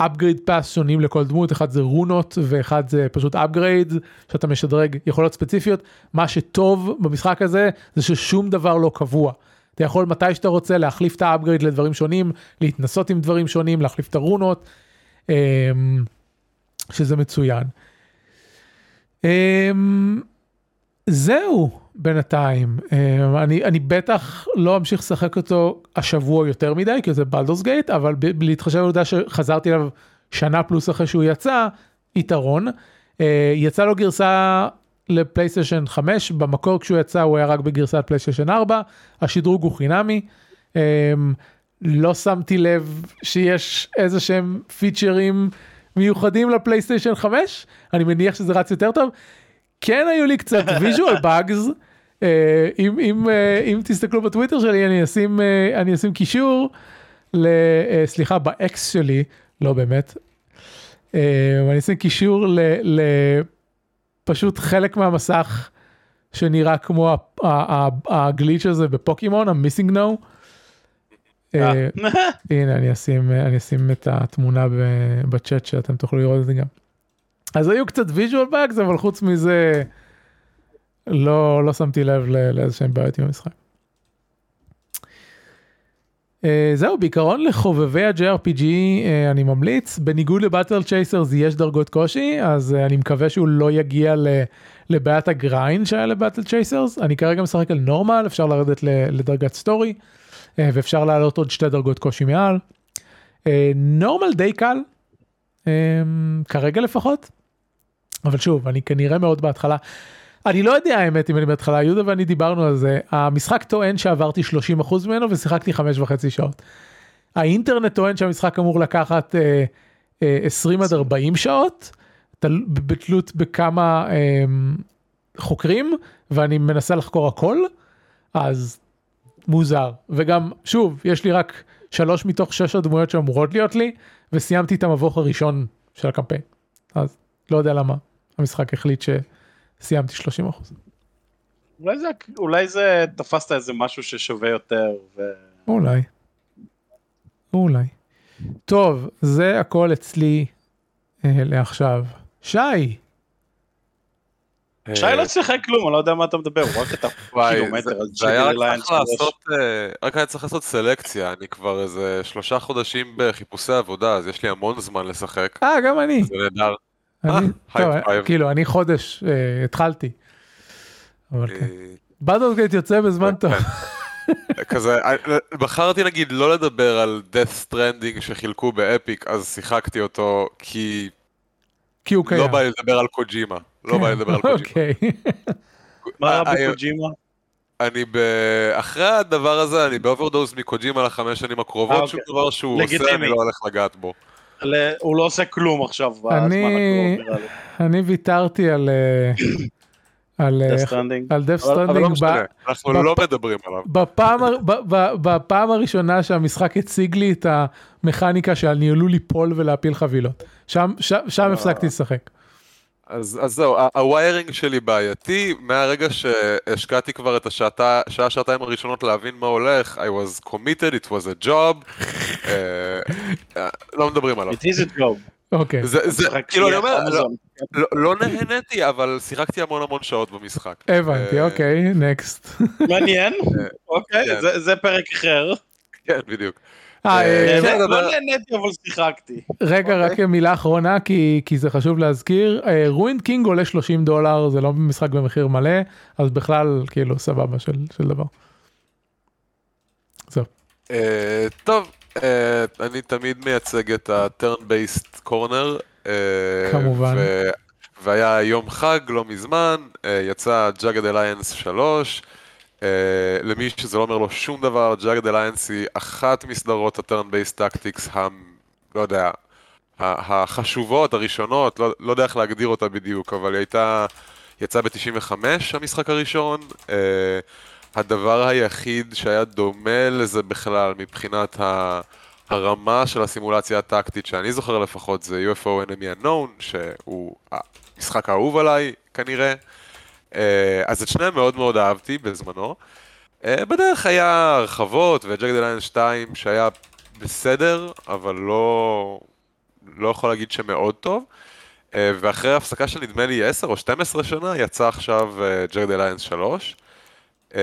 upgrade paths שונים לכל דמות, אחד זה רונות ואחד זה פשוט upgrade, שאתה משדרג יכולות ספציפיות. מה שטוב במשחק הזה זה ששום דבר לא קבוע. אתה יכול מתי שאתה רוצה להחליף את ה upgrade לדברים שונים, להתנסות עם דברים שונים, להחליף את הרונות. אמ, שזה מצוין. אמ, זהו בינתיים, אמ, אני, אני בטח לא אמשיך לשחק אותו השבוע יותר מדי, כי זה בלדורס גייט, אבל להתחשב בעובדה שחזרתי אליו שנה פלוס אחרי שהוא יצא, יתרון. אה, יצא לו גרסה לפלייסטיישן 5, במקור כשהוא יצא הוא היה רק בגרסת פלייסטיישן 4, השדרוג הוא חינמי. לא שמתי לב שיש איזה שהם פיצ'רים מיוחדים לפלייסטיישן 5, אני מניח שזה רץ יותר טוב. כן היו לי קצת visual bugs, אה, אם, אם, אה, אם תסתכלו בטוויטר שלי אני אשים, אה, אני אשים קישור, ל, סליחה, ב X שלי, לא באמת, אני אשים קישור לפשוט חלק מהמסך שנראה כמו ה glitch הזה בפוקימון, ה MissingNo. הנה אני אשים אני אשים את התמונה בצ'אט שאתם תוכלו לראות את זה גם. אז היו קצת visual bugs אבל חוץ מזה לא לא שמתי לב לאיזה שהם בעיות עם המשחק. אה, זהו בעיקרון לחובבי ה-JRPG אה, אני ממליץ בניגוד ל Battle Chasers יש דרגות קושי אז אה, אני מקווה שהוא לא יגיע לבעיית ה grind שהיה ל Battle Chasers אני כרגע משחק על normal אפשר לרדת לדרגת story. אה, ואפשר לעלות עוד שתי דרגות קושי מעל. normal די קל, אה, כרגע לפחות, אבל שוב, אני כנראה מאוד בהתחלה. אני לא יודע האמת אם אני בהתחלה, יהודה ואני דיברנו על זה, המשחק טוען שעברתי 30% ממנו ושיחקתי 5 וחצי שעות. האינטרנט טוען שהמשחק אמור לקחת אה, אה, 20 עד 40 שעות, תל, בתלות בכמה אה, חוקרים, ואני מנסה לחקור הכל, אז מוזר. וגם, שוב, יש לי רק שלוש מתוך שש הדמויות שאמורות להיות לי, וסיימתי את המבוך הראשון של הקמפיין. אז לא יודע למה המשחק החליט שסיימתי 30 אחוז. אולי זה, אולי זה תפסת איזה משהו ששווה יותר. ו... אולי. אולי. טוב, זה הכל אצלי אה, לעכשיו. שי, שי לא שיחק כלום, אני לא יודע מה אתה מדבר, הוא רק כתב וואי, קילומטר זה- על ג'יגר ליינס צריך לעשות, אה, רק היה צריך לעשות סלקציה, אני כבר איזה שלושה חודשים בחיפושי עבודה, אז יש לי המון זמן לשחק, אה, גם אני. זה נהדר. אני, אה, טוב. כאילו, אני חודש אה, התחלתי. אבל כן. אה, יוצא בזמן טוב. כזה, בחרתי נגיד לא לדבר על Death Stranding שחילקו ב Epic, אז שיחקתי אותו, כי כי הוא קיים. לא בא לי לדבר על קוג'ימה. לא בא לי לדבר על קוג'ימה. אוקיי. מה רע בקוג'ימה? אני ב... אחרי הדבר הזה, אני ב overdose מקוג'ימה לחמש שנים הקרובות, אוקיי. שום דבר שהוא עושה. אני לא הולך לגעת בו. הוא לא עושה כלום עכשיו בזמן הקרוב, נראה לי. אני ויתרתי על... אה, על אה, Death לא Stranding משנה, אנחנו לא מדברים עליו. בפעם, הראשונה שהמשחק הציג לי את המכניקה שעל ניהלו ליפול ולהפיל חבילות. שם, שם, שם הפסקתי לשחק. אז, אז זהו, ה wiring שלי בעייתי, מהרגע שהשקעתי כבר את השעתה, שעה, שעתיים הראשונות להבין מה הולך, I was committed, it was a job, אה, אה, לא מדברים עליו. It is a job. אוקיי. זה, כאילו אני אומר, לא. לא, לא נהניתי, אבל שיחקתי המון המון שעות במשחק. הבנתי, אה, אוקיי, next. מעניין, אוקיי, כן. זה- זה פרק אחר. כן, בדיוק. אה, אה, אה, כן. נהנה- לדבר- לא נהניתי אבל שיחקתי. רגע, רק מילה אחרונה, כי, זה חשוב להזכיר, Ruined King עולה 30 דולר, זה לא משחק במחיר מלא, אז בכלל, כאילו, סבבה של, של דבר. זהו. אה, טוב, אה, אני תמיד מייצג את ה-turn based corner. אה, כמובן. והיה יום חג לא מזמן, אה, יצא Jagged Alliance 3. אה, למי שזה לא אומר לו שום דבר, Jagged Alliance היא אחת מסדרות ה-turn based tactics, ה... לא יודע, החשובות, הראשונות, לא, לא יודע איך להגדיר אותה בדיוק, אבל היא הייתה, יצאה ב-95 המשחק הראשון. אה, הדבר היחיד שהיה דומה לזה בכלל מבחינת ה... הרמה של הסימולציה הטקטית שאני זוכר לפחות זה UFO Enemy Unknown, שהוא המשחק האהוב עליי כנראה. אה, אז את שניהם מאוד מאוד אהבתי בזמנו. אה, בדרך היה הרחבות וג'קד אליין 2 שהיה בסדר, אבל לא, לא יכול להגיד שמאוד טוב. אה, ואחרי הפסקה של נדמה לי 10 או 12 שנה יצא עכשיו ג'קד אליינס 3. אה,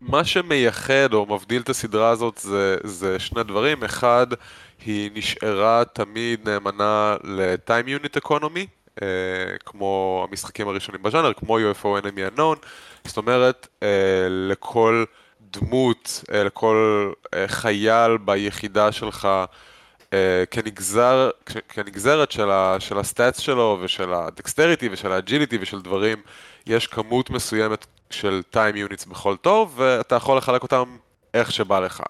מה שמייחד או מבדיל את הסדרה הזאת זה, זה שני דברים, אחד, היא נשארה תמיד נאמנה unit economy, אה, כמו המשחקים הראשונים בז'אנר, כמו UFO Enemy Unknown, זאת אומרת, אה, לכל דמות, אה, לכל אה, חייל ביחידה שלך, אה, כנגזר, כנגזרת של, ה, של ה stats שלו ושל ה dexterity ושל ה agility ושל דברים, יש כמות מסוימת של time units בכל תור, ואתה יכול לחלק אותם איך שבא לך.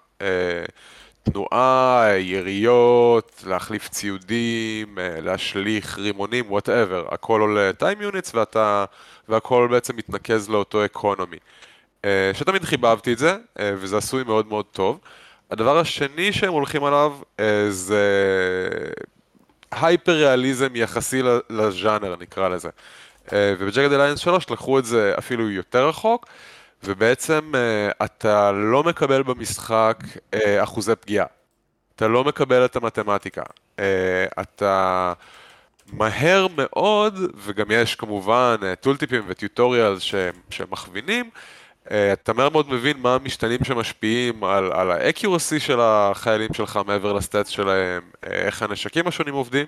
תנועה, יריות, להחליף ציודים, אה, להשליך רימונים, whatever, הכל עולה time units ואתה, והכל בעצם מתנקז לאותו economy. אה, שתמיד חיבבתי את זה, אה, וזה עשוי מאוד מאוד טוב. הדבר השני שהם הולכים עליו זה הייפר ריאליזם יחסי לז'אנר נקרא לזה. ובג'קד אליינס 3 לקחו את זה אפילו יותר רחוק, ובעצם אה, אתה לא מקבל במשחק אה, אחוזי פגיעה. אתה לא מקבל את המתמטיקה. אה, אתה מהר מאוד, וגם יש כמובן טולטיפים וטיוטוריאלס שהם, שמכווינים, אתה מהר מאוד מבין מה המשתנים שמשפיעים על, על ה accuracy של החיילים שלך מעבר לסטאטס שלהם, איך הנשקים השונים עובדים,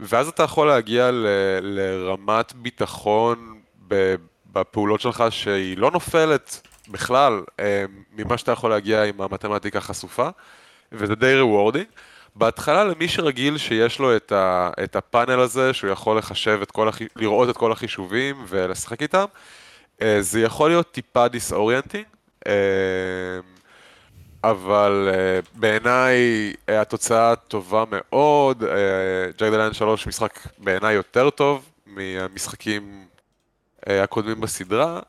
ואז אתה יכול להגיע ל, לרמת ביטחון ב, בפעולות שלך שהיא לא נופלת בכלל, אה, ממה שאתה יכול להגיע עם המתמטיקה החשופה, וזה די rewarding. בהתחלה למי שרגיל שיש לו את, ה, את הפאנל הזה, שהוא יכול לחשב את כל, הח... לראות את כל החישובים ולשחק איתם, אה, זה יכול להיות טיפה disorienting, אה, אבל בעיניי התוצאה טובה מאוד, Jagged Alliance 3 משחק בעיניי יותר טוב מהמשחקים הקודמים בסדרה.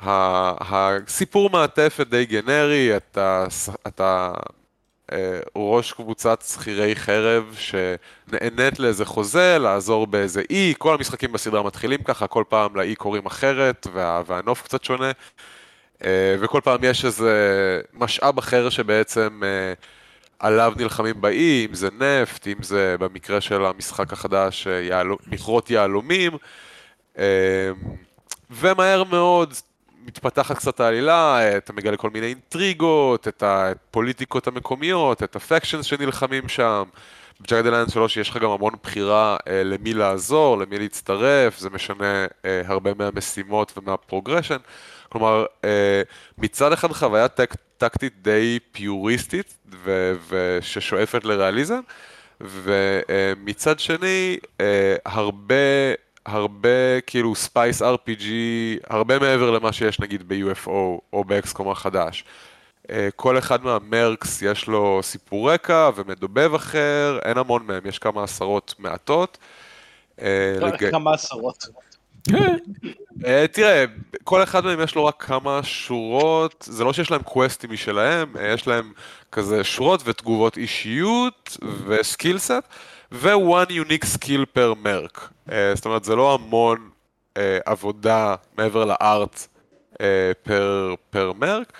הסיפור מעטפת די גנרי, אתה, אתה אה, ראש קבוצת שכירי חרב שנענית לאיזה חוזה, לעזור באיזה אי, כל המשחקים בסדרה מתחילים ככה, כל פעם לאי קוראים אחרת וה, והנוף קצת שונה, אה, וכל פעם יש איזה משאב אחר שבעצם אה, עליו נלחמים באי, אם זה נפט, אם זה במקרה של המשחק החדש, מכרות יהלומים, ומהר מאוד מתפתחת קצת העלילה, אתה מגלה כל מיני אינטריגות, את הפוליטיקות המקומיות, את ה factions שנלחמים שם. ב Jagged Alliance 3 יש לך גם המון בחירה אה, למי לעזור, למי להצטרף, זה משנה אה, הרבה מהמשימות ומה progression. כלומר, אה, מצד אחד חוויה טק, טקטית די פוריסטית ו- וששואפת לריאליזם, ומצד שני, אה, הרבה הרבה כאילו spice RPG, הרבה מעבר למה שיש נגיד ב-UFO או ב XCOM החדש. אה, כל אחד מה mercs יש לו סיפור רקע ומדובב אחר, אין המון מהם, יש כמה עשרות מעטות. אה, כמה עשרות. אה, תראה, כל אחד מהם יש לו רק כמה שורות, זה לא שיש להם קווסטים משלהם, יש להם כזה שורות ותגובות אישיות וסקילסט. ו-one unique skill per merc. Uh, זאת אומרת, זה לא המון uh, עבודה מעבר לארט uh, פר, פר מרק,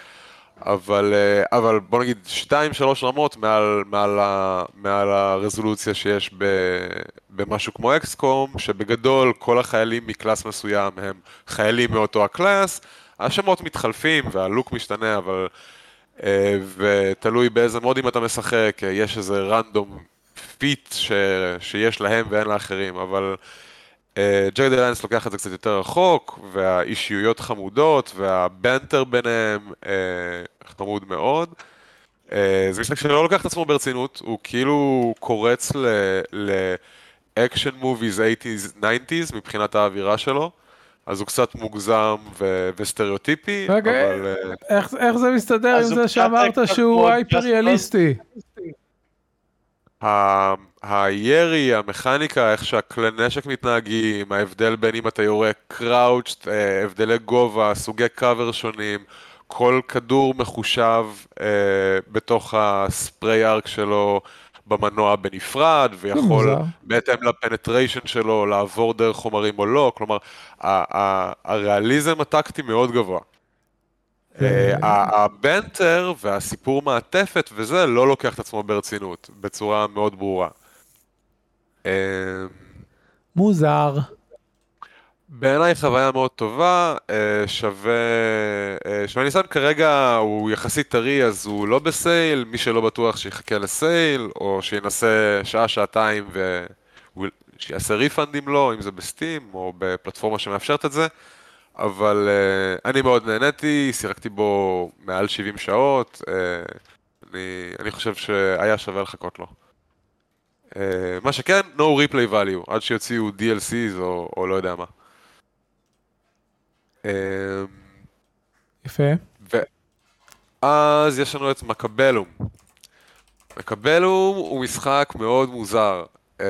אבל, uh, אבל בוא נגיד 2-3 רמות מעל, מעל, ה, מעל הרזולוציה שיש ב, במשהו כמו XCOM, שבגדול כל החיילים מ class מסוים הם חיילים מאותו ה class, השמות מתחלפים וה look משתנה, אבל... ותלוי באיזה mod ים אתה משחק, יש איזה random feat ש... שיש להם ואין לאחרים, אבל Jagged uh, Alliance לוקח את זה קצת יותר רחוק, והאישיויות חמודות, וה banter ביניהם uh, חמוד מאוד. Uh, זה משחק שלא לוקח את עצמו ברצינות, הוא כאילו קורץ ל action movies 80's 90's מבחינת האווירה שלו. אז הוא קצת מוגזם ו- וסטריאוטיפי, רגע, אבל... איך, איך זה מסתדר עם זה שאמרת שהוא היפר-ריאליסטי? הירי, המכניקה, איך שהכלי נשק מתנהגים, ההבדל בין אם אתה יורה crouched, אה, הבדלי גובה, סוגי קאבר שונים, כל כדור מחושב אה, בתוך הספרי ארק שלו במנוע בנפרד, ויכול בהתאם לפנטריישן שלו לעבור דרך חומרים או לא, כלומר, הריאליזם הטקטי מאוד גבוה. אה, הבנטר והסיפור מעטפת וזה לא לוקח את עצמו ברצינות, בצורה מאוד ברורה. אה, מוזר. בעיניי חוויה מאוד טובה, אה, שווה, שווה ניסיון כרגע הוא יחסית טרי אז הוא לא ב sale, מי שלא בטוח שיחכה ל sale, או שינסה שעה שעתיים ושיעשה refund אם לא, אם זה ב Steam או בפלטפורמה שמאפשרת את זה. אבל uh, אני מאוד נהניתי, שיחקתי בו מעל 70 שעות, uh, אני, אני חושב שהיה שווה לחכות לו. Uh, מה שכן, no replay value, עד שיוציאו DLCs או, או לא יודע מה. Uh, יפה. ואז יש לנו את מקבלום. מקבלום הוא משחק מאוד מוזר. Uh,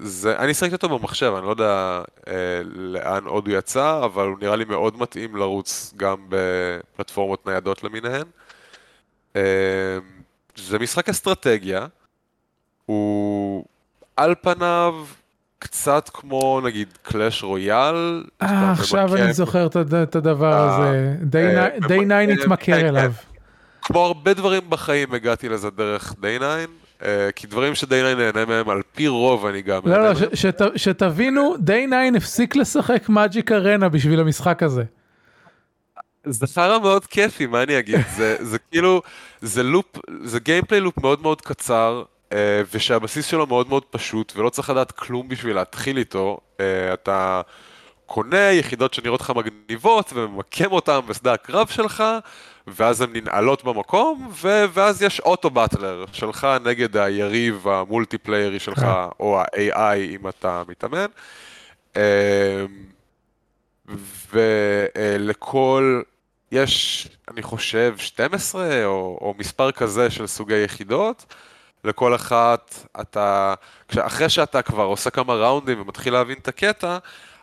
זה, אני שחקתי אותו במחשב, אני לא יודע אה, לאן עוד הוא יצא, אבל הוא נראה לי מאוד מתאים לרוץ גם בפלטפורמות ניידות למיניהן. אה, זה משחק אסטרטגיה, הוא על פניו קצת כמו נגיד קלאש רויאל. אה, עכשיו אני זוכר את הדבר אה, הזה, די 9 התמכר אליו. כמו הרבה דברים בחיים הגעתי לזה דרך די 9. אה, כי דברים שדיי 9 נהנה מהם על פי רוב אני גם לא, לא, שתבינו, דיי 9 הפסיק לשחק מאג'יק ארנה בשביל המשחק הזה. זה חרא מאוד כיפי, מה אני אגיד? זה, זה כאילו, זה לופ, זה גיימפליי לופ מאוד מאוד קצר, אה, ושהבסיס שלו מאוד מאוד פשוט, ולא צריך לדעת כלום בשביל להתחיל איתו. אה, אתה קונה יחידות שנראות לך מגניבות וממקם אותן בשדה הקרב שלך, ואז הן ננעלות במקום, ו- ואז יש אוטו באטלר שלך נגד היריב המולטיפליירי שלך, כן. או ה-AI אם אתה מתאמן. אמ, ולכל, יש, אני חושב, 12 או, או מספר כזה של סוגי יחידות. לכל אחת אתה, אחרי שאתה כבר עושה כמה ראונדים ומתחיל להבין את הקטע,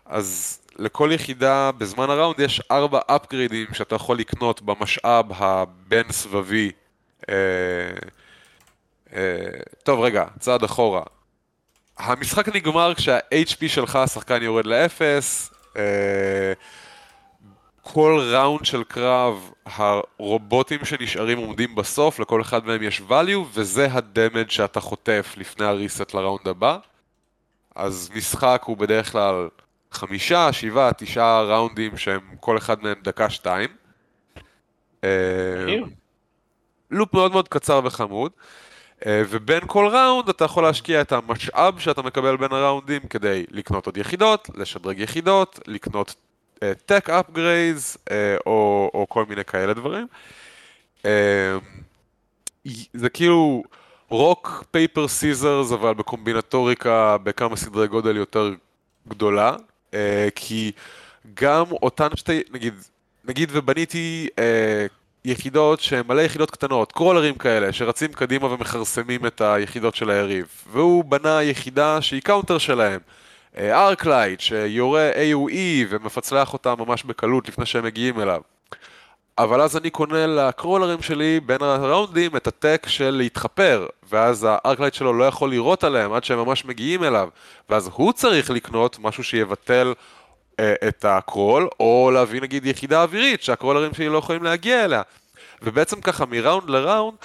אז לכל יחידה בזמן הראונד יש ארבע אפגרידים שאתה יכול לקנות במשאב הבין סבבי. אה, אה, טוב רגע, צעד אחורה. המשחק נגמר כשה-HP שלך, השחקן יורד לאפס, אה, כל ראונד של קרב, הרובוטים שנשארים עומדים בסוף, לכל אחד מהם יש value, וזה הדמג' שאתה חוטף לפני הריסט לראונד הבא. אז משחק הוא בדרך כלל חמישה, שבעה, תשעה ראונדים שהם כל אחד מהם דקה שתיים. אה. loop מאוד מאוד קצר וחמוד. אה, ובין כל round אתה יכול להשקיע את המשאב שאתה מקבל בין ה round ים כדי לקנות עוד יחידות, לשדרג יחידות, לקנות tech upgrades או, או כל מיני כאלה דברים. אה, זה כאילו rock, paper, scissors, אבל בקומבינטוריקה בכמה סדרי גודל יותר גדולה, כי גם אותן שתי, נגיד, נגיד ובניתי אה, יחידות שהן מלא יחידות קטנות, crawler ים כאלה, שרצים קדימה ומכרסמים את היחידות של היריב, והוא בנה יחידה שהיא counter שלהם. Arclight שיורה AOE ומפצלח אותה ממש בקלות לפני שהם מגיעים אליו. אבל אז אני קונה ל crawler ים שלי בין ה round ים את ה tech של להתחפר, ואז ה Arclight שלו לא יכול לירות עליהם עד שהם ממש מגיעים אליו, ואז הוא צריך לקנות משהו שיבטל אה, את ה crawl, או להביא נגיד יחידה אווירית שה crawler ים שלי לא יכולים להגיע אליה. ובעצם ככה מ round ל round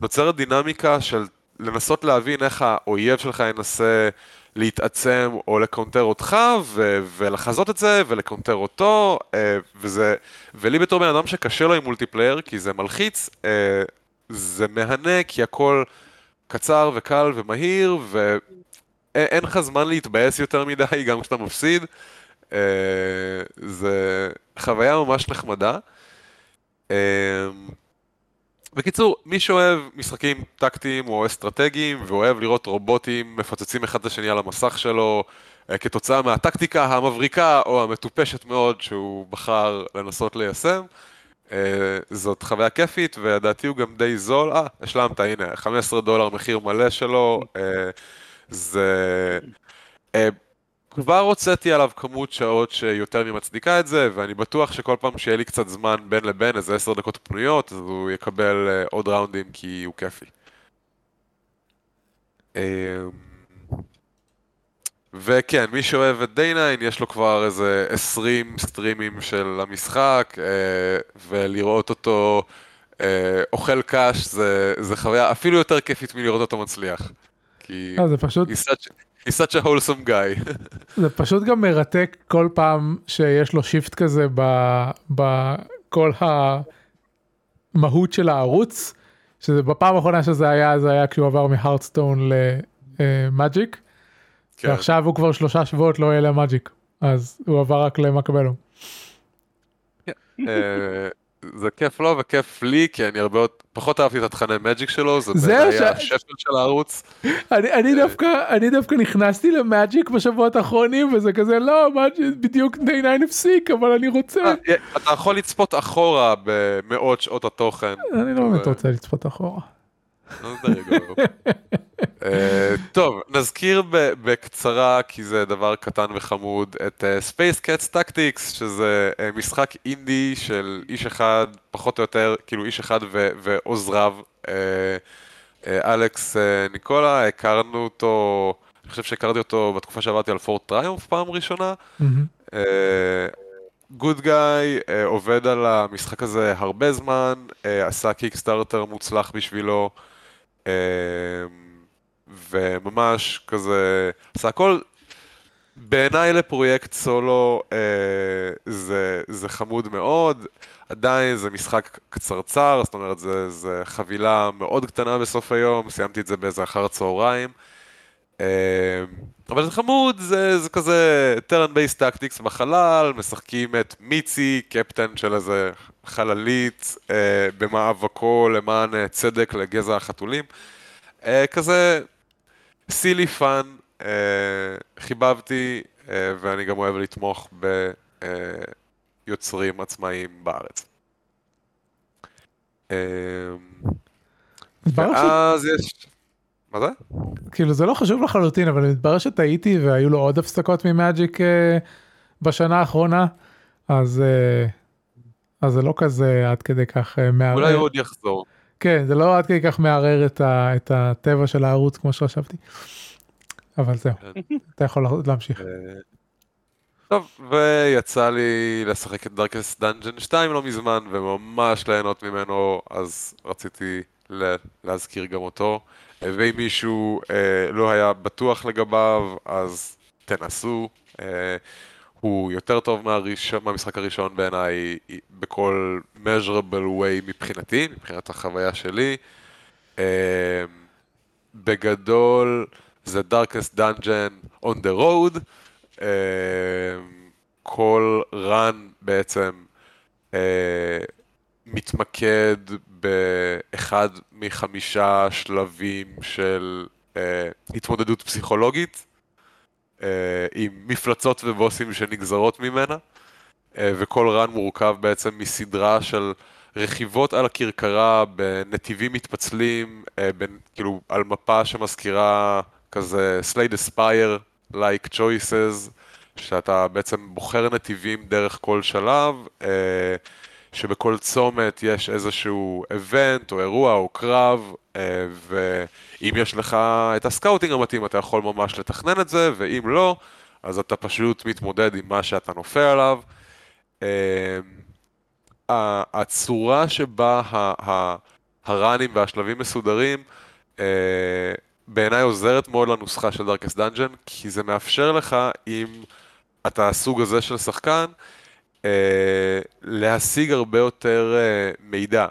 נוצרת דינמיקה של לנסות להבין איך האויב שלך ינסה להתעצם או ל counter אותך ו- ולחזות את זה ול counter אותו אה, וזה, ולי בתור בן אדם שקשה לו עם multiplayer כי זה מלחיץ, אה, זה מהנה כי הכל קצר וקל ומהיר ואין לך זמן להתבאס יותר מדי גם כשאתה מפסיד, אה, זה חוויה ממש נחמדה. בקיצור, מי שאוהב משחקים טקטיים או אסטרטגיים ואוהב לראות רובוטים מפוצצים אחד את השני על המסך שלו אה, כתוצאה מהטקטיקה המבריקה או המטופשת מאוד שהוא בחר לנסות ליישם, אה, זאת חוויה כיפית ולדעתי הוא גם די זול, אה, השלמת, הנה, 15 דולר מחיר מלא שלו, אה, זה... כבר הוצאתי עליו כמות שעות שיותר ממצדיקה את זה, ואני בטוח שכל פעם שיהיה לי קצת זמן בין לבין, איזה עשר דקות פנויות, אז הוא יקבל אה, עוד ראונדים כי הוא כיפי. אמ, וכן, מי שאוהב את דיינין, יש לו כבר איזה 20 סטרימים של המשחק, אה, ולראות אותו אה, אוכל קש זה, זה חוויה אפילו יותר כיפית מלראות אותו מצליח. כי לא, זה פשוט, he's such, he's such a wholesome guy. זה פשוט גם מרתק כל פעם שיש לו shift כזה בכל המהות של הערוץ, שזה בפעם האחרונה שזה היה, זה היה כשהוא עבר מ Hearthstone ל Magic, כן. ועכשיו הוא כבר שלושה שבועות לא יהיה ל Magic, אז הוא עבר רק למקבלו. אה, זה כיף לו וכיף לי, כי אני הרבה יותר- פחות אהבתי את התכני מג'יק שלו, זה בעיניי ש- השפל של הערוץ. אני, אני דווקא אני דווקא נכנסתי למאג'יק בשבועות האחרונים וזה כזה לא מאג'יק בדיוק די 9 הפסיק אבל אני רוצה אה, אתה יכול לצפות אחורה במאות שעות התוכן. אני לא באמת רוצה לצפות אחורה. טוב, נזכיר בקצרה, כי זה דבר קטן וחמוד, את אה, Space Cats Tactics, שזה אה, משחק אינדי של איש אחד, פחות או יותר, כאילו איש אחד ו- ועוזריו. אה, אה, אלכס אה, ניקולה, הכרנו אותו, אני חושב שהכרתי אותו בתקופה שעברתי על פורט טריומף פעם ראשונה. גוד גאי, עובד על המשחק הזה הרבה זמן, אה, עשה קיקסטארטר מוצלח בשבילו, אה, וממש כזה, עשה הכל, בעיניי לפרויקט סולו אה, זה, זה חמוד מאוד, עדיין זה משחק קצרצר, זאת אומרת זה, זה חבילה מאוד קטנה בסוף היום, סיימתי את זה באיזה אחר צהריים. אה, אבל זה חמוד, זה, זה כזה turn based tactics בחלל, משחקים את מיצי, קפטן של איזה חללית, אה, במאבקו למען אה, צדק לגזע החתולים. אה, כזה silly fun, אה, חיבבתי, אה, ואני גם אוהב לתמוך ביוצרים עצמאיים בארץ. אה, ש- ואז יש... מה זה? כאילו זה לא חשוב לחלוטין אבל מתברר שטעיתי והיו לו עוד הפסקות מ Magic אה, בשנה האחרונה אז אה, אז זה לא כזה עד כדי כך אה, מערער. אולי הוא עוד יחזור. כן זה לא עד כדי כך מערער את, ה, את הטבע של הערוץ כמו שחשבתי. אבל זהו כן. אתה יכול להמשיך. אה, טוב, ויצא לי לשחק את דארקסט דאנג'ן 2 לא מזמן, וממש ליהנות ממנו, אז רציתי להזכיר גם אותו. ואם מישהו אה, לא היה בטוח לגביו, אז תנסו. אה, הוא יותר טוב מהראש... מהמשחק הראשון בעיניי, בכל measurable way מבחינתי, מבחינת החוויה שלי. אה, בגדול זה Darkest Dungeon on the road. אה, כל run בעצם אה, מתמקד באחד מחמישה שלבים של התמודדות פסיכולוגית עם מפלצות ובוסים שנגזרות ממנה אה, וכל run מורכב בעצם מסדרה של רכיבות על הכרכרה בנתיבים מתפצלים, אה, בין, כאילו על מפה שמזכירה כזה סלייד אספייר like choices, שאתה בעצם בוחר נתיבים דרך כל שלב, אה, שבכל צומת יש איזשהו איבנט או אירוע או קרב, אה, ואם יש לך את ה scouting המתאים אתה יכול ממש לתכנן את זה, ואם לא, אז אתה פשוט מתמודד עם מה שאתה נופל עליו. אה, הצורה שבה ה- ה runים והשלבים מסודרים, אה, בעיניי עוזרת מאוד לנוסחה של Darkest Dungeon, כי זה מאפשר לך, אם אתה הסוג הזה של שחקן, להשיג הרבה יותר אה, מידע.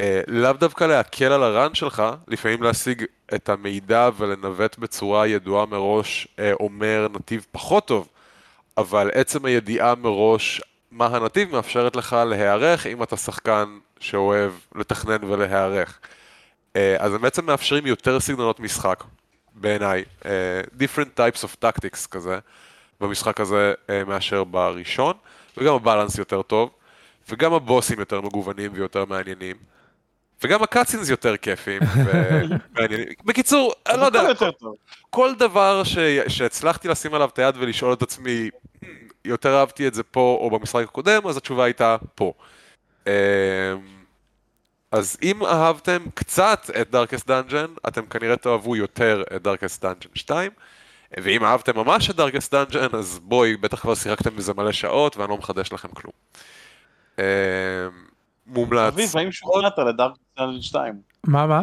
אה, לאו דווקא להקל על הראן שלך, לפעמים להשיג את המידע ולנווט בצורה ידועה מראש אה, אומר נתיב פחות טוב, אבל עצם הידיעה מראש מה הנתיב מאפשרת לך להיערך אם אתה שחקן שאוהב לתכנן ולהיערך. אה, אז הם בעצם מאפשרים יותר סגנונות משחק, בעיניי, אה, different types of tactics כזה, במשחק הזה אה, מאשר בראשון, וגם הבלנס יותר טוב, וגם הבוסים יותר מגוונים ויותר מעניינים, וגם הקאצינס יותר כיפים ומעניינים. בקיצור, אני לא יודע. כל דבר ש... שהצלחתי לשים עליו את היד ולשאול את עצמי, "Hmm, יותר אהבתי את זה פה או במשחק הקודם, אז התשובה הייתה פה. אמ, אז אם אהבתם קצת את Darkest Dungeon, אתם כנראה תאהבו יותר את Darkest Dungeon 2. ואם אהבתם ממש את Darkest Dungeon, אז בוא, בטח כבר שיחקתם בזה מלא שעות, ואני לא מחדש לכם כלום. אמ, מומלץ. אביב, האם שוכנעת ל Darkest Dungeon 2? מה מה?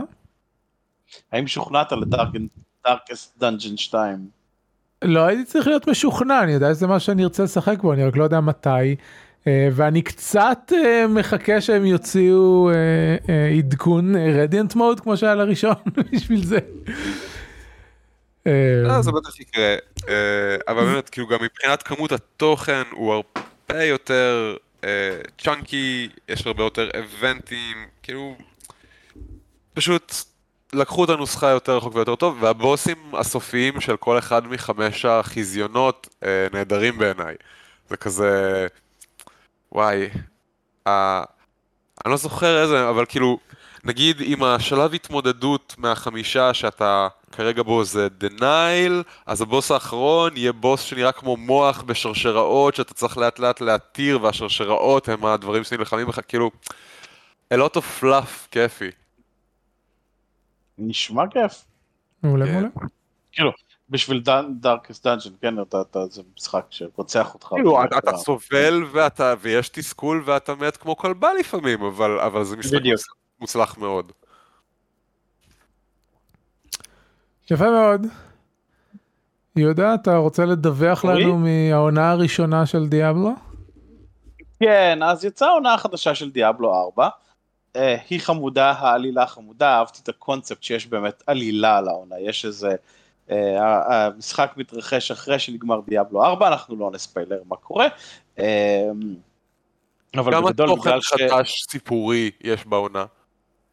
האם שוכנעת ל Darkest Dungeon 2? לא הייתי צריך להיות משוכנע אני יודע שזה מה שאני ארצה לשחק בו אני רק לא יודע מתי. אה, ואני קצת אה, מחכה שהם יוציאו אה, עדכון radiant mode כמו שהיה לראשון בשביל זה. לא, זה בטח יקרה, אה, אבל באמת, כאילו גם מבחינת כמות התוכן הוא הרבה יותר צ'אנקי, יש הרבה יותר איבנטים, כאילו, פשוט לקחו את הנוסחה יותר רחוק ויותר טוב, והבוסים הסופיים של כל אחד מחמש החזיונות אה, נהדרים בעיניי. זה כזה, וואי, אני לא זוכר איזה, אבל כאילו, נגיד עם השלב התמודדות מהחמישה שאתה כרגע בו זה denial, אז הבוס האחרון יהיה בוס שנראה כמו מוח בשרשראות שאתה צריך לאט לאט להתיר והשרשראות הם הדברים שנלחמים בך, כאילו, a lot of fluff כיפי. נשמע כיף. מעולה כן. מעולה. בשביל Darkest Dungeon, כן, אתה, אתה, זה משחק שרוצח אותך. כאילו, אתה- אתה סובל ואתה, ויש תסכול ואתה מת כמו כלבה לפעמים, אבל, אבל זה משחק בדיוק. מוצלח- מאוד. יפה מאוד. יהודה אתה רוצה לדווח? לנו מהעונה הראשונה של דיאבלו? כן, אז יצאה העונה החדשה של דיאבלו 4. אה, היא חמודה, העלילה חמודה, אהבתי את הקונספט שיש באמת עלילה על העונה, יש איזה אה, המשחק מתרחש אחרי שנגמר דיאבלו 4, אנחנו לא נספיילר מה קורה. אה, אבל כמה בגדול תוכן בגלל ש... חדש סיפורי יש בעונה?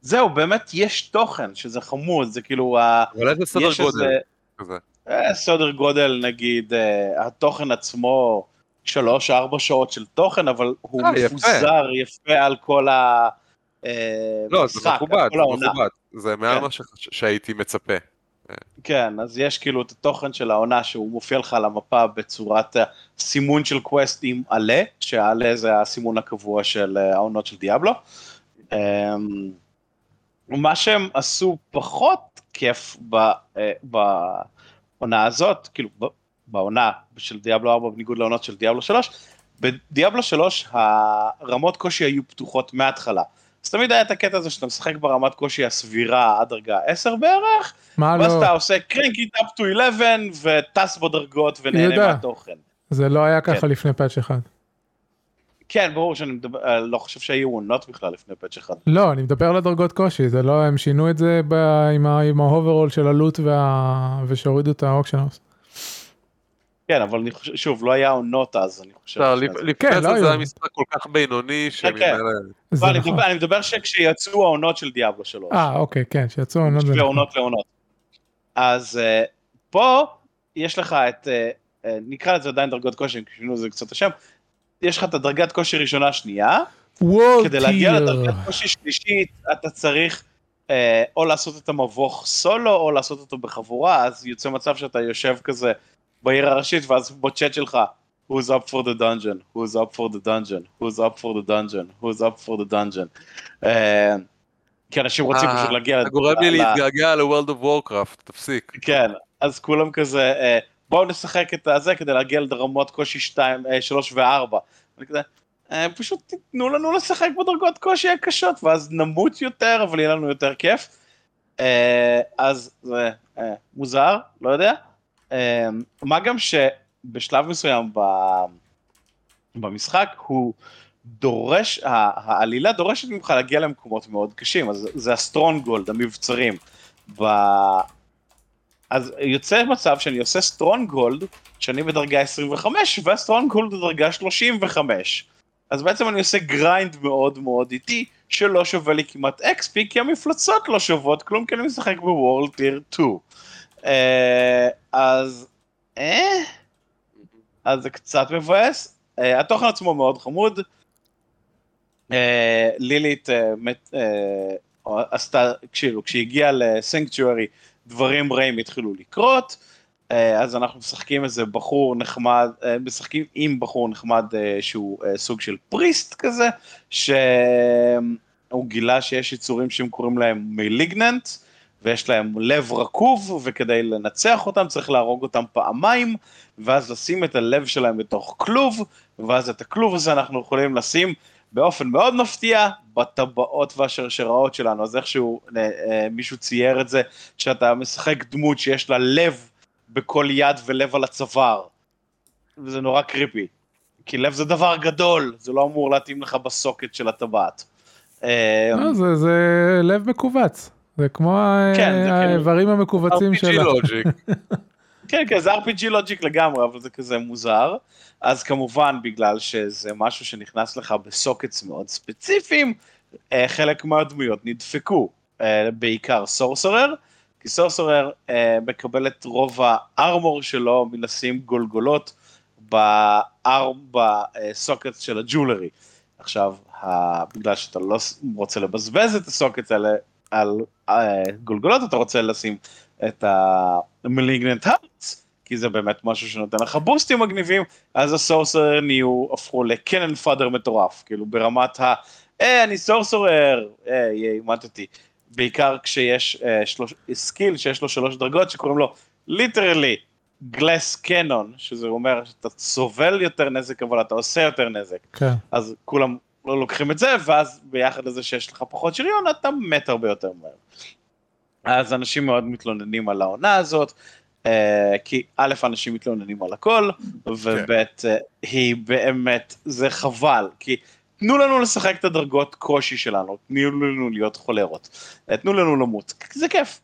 זהו, באמת יש תוכן, שזה חמוד, זה כאילו, אבל איזה סדר גודל איזה כזה? אה, סדר גודל, נגיד, אה, התוכן עצמו, שלוש, ארבע שעות של תוכן, אבל הוא אה. מפוזר יפה על כל ה... לא, זה מכובד, זה. מכובד. זה מעל כן. מה שהייתי מצפה. כן, אז יש כאילו את התוכן של העונה שהוא מופיע לך על המפה בצורת סימון של quest עם עלה, שהעלה זה הסימון הקבוע של העונות של דיאבלו. מה שהם עשו פחות כיף ב- אה, בעונה הזאת, כאילו בעונה של דיאבלו 4 בניגוד לעונות של דיאבלו 3, בדיאבלו 3 הרמות קושי היו פתוחות מההתחלה. אז תמיד היה את הקטע הזה שאתה משחק ברמת קושי הסבירה עד דרגה 10 בערך, מה ואז לא, אתה עושה crank it up to 11 וטס בדרגות ונהנה. מהתוכן. זה לא היה ככה כן. לפני patch אחד. כן, ברור שאני מדבר, אה, לא חושב שהיו עונות בכלל לפני patch אחד. לא, אני מדבר על הדרגות קושי, זה לא, הם שינו את זה ב, עם, ה, עם ה overhaul של ה loot וה, ושהורידו את האוקשנוס. כן, אבל אני חושב, שוב, לא היה עונות אז, אני חושב. לא, לפני זה. לפני כן, זה לא זה. היה משחק כל כך בינוני לא, אני נכון. מדבר- אני מדבר שכשיצאו העונות של דיאבלו 3. אה, אוקיי, כן, שיצאו עונות. זה נכון. ועונות לעונות. אז אה, פה יש לך את, אה, נקרא לזה עדיין דרגות כושר, כי שינו לזה קצת השם, יש לך את הדרגת כושר ראשונה שנייה, וולד כדי להגיע. לדרגת כושר שלישית אתה צריך אה, או לעשות את המבוך סולו או לעשות אותו בחבורה, אז יוצא מצב שאתה יושב כזה בעיר הראשית ואז בצ'אט שלך who's up for the dungeon, who's up for the dungeon, who's up for the dungeon, who's up for the dungeon. אה, כי אנשים רוצים אה, פשוט להגיע אתה גורם לי להתגעגע ל-World of Warcraft, תפסיק. כן, אז כולם כזה, אה, בואו נשחק את הזה כדי להגיע לרמות קושי 2, 3 ו-4. אני כזה, אה, פשוט תיתנו לנו לשחק בדרגות קושי הקשות, ואז נמות יותר, אבל יהיה לנו יותר כיף. אה, אז זה אה, מוזר, לא יודע. אה, מה גם שבשלב מסוים. במשחק הוא דורש, העלילה דורשת ממך להגיע למקומות מאוד קשים, אז זה ה stronghold, המבצרים. אז יוצא מצב שאני עושה stronghold, שאני בדרגה 25, וה stronghold בדרגה 35. אז בעצם אני עושה grind מאוד מאוד איטי, שלא שווה לי כמעט XP, כי המפלצות לא שוות כלום, כי אני משחק ב world tier 2. אה, אז... אה? אז זה קצת מבאס. אה, התוכן עצמו מאוד חמוד. אה, לילית אה, מת- אה, עשתה, כאילו, כשהיא הגיעה לסנקצ'וארי, דברים רעים התחילו לקרות. אה, אז אנחנו משחקים איזה בחור נחמד, אה, משחקים עם בחור נחמד אה, שהוא סוג של פריסט כזה, שהוא גילה שיש יצורים שהם קוראים להם מליגננט, ויש להם לב רקוב, וכדי לנצח אותם צריך להרוג אותם פעמיים, ואז לשים את הלב שלהם בתוך כלוב, ואז את הכלוב הזה אנחנו יכולים לשים באופן מאוד מפתיע בטבעות והשרשראות שלנו, אז איכשהו אה, אה, מישהו צייר את זה, שאתה משחק דמות שיש לה לב בכל יד ולב על הצוואר. וזה נורא קריפי. כי לב זה דבר גדול, זה לא אמור להתאים לך בסוקט של הטבעת. אה, לא, זה, זה לב מכווץ. זה כמו ה- כן, כאילו- האיברים המכווצים RPG שלה. לוג'יק. כן, כן, זה RPG לוג'יק לגמרי, אבל זה כזה מוזר. אז כמובן, בגלל שזה משהו שנכנס לך בסוקטס מאוד ספציפיים, אה, חלק מהדמויות נדפקו, אה, בעיקר סורסרר, כי סורסרר אה, מקבל את רוב הארמור שלו מלשים גולגולות באר- בסוקטס של הג'ולרי. עכשיו, בגלל שאתה לא רוצה לבזבז את ה sockets האלה על גולגולות, אתה רוצה לשים את ה-malignant hearts, כי זה באמת משהו שנותן לך boostים מגניבים, אז ה sorcerer נהיו, הפכו ל cannon fodder מטורף, כאילו ברמת ה... אה, אני sorcerer, אה, אני מתתי. בעיקר כשיש אה, שלוש, skill שיש לו שלוש דרגות שקוראים לו literally glass cannon, שזה אומר שאתה סובל יותר נזק אבל אתה עושה יותר נזק. כן. אז כולם לא לוקחים את זה, ואז ביחד לזה שיש לך פחות שריון, אתה מת הרבה יותר מהר. אז אנשים מאוד מתלוננים על העונה הזאת, אה, כי א', אנשים מתלוננים על הכל, וב', אה, היא באמת, זה חבל, כי תנו לנו לשחק את הדרגות קושי שלנו, תנו לנו להיות חולרות, אה, תנו לנו למות, זה כיף.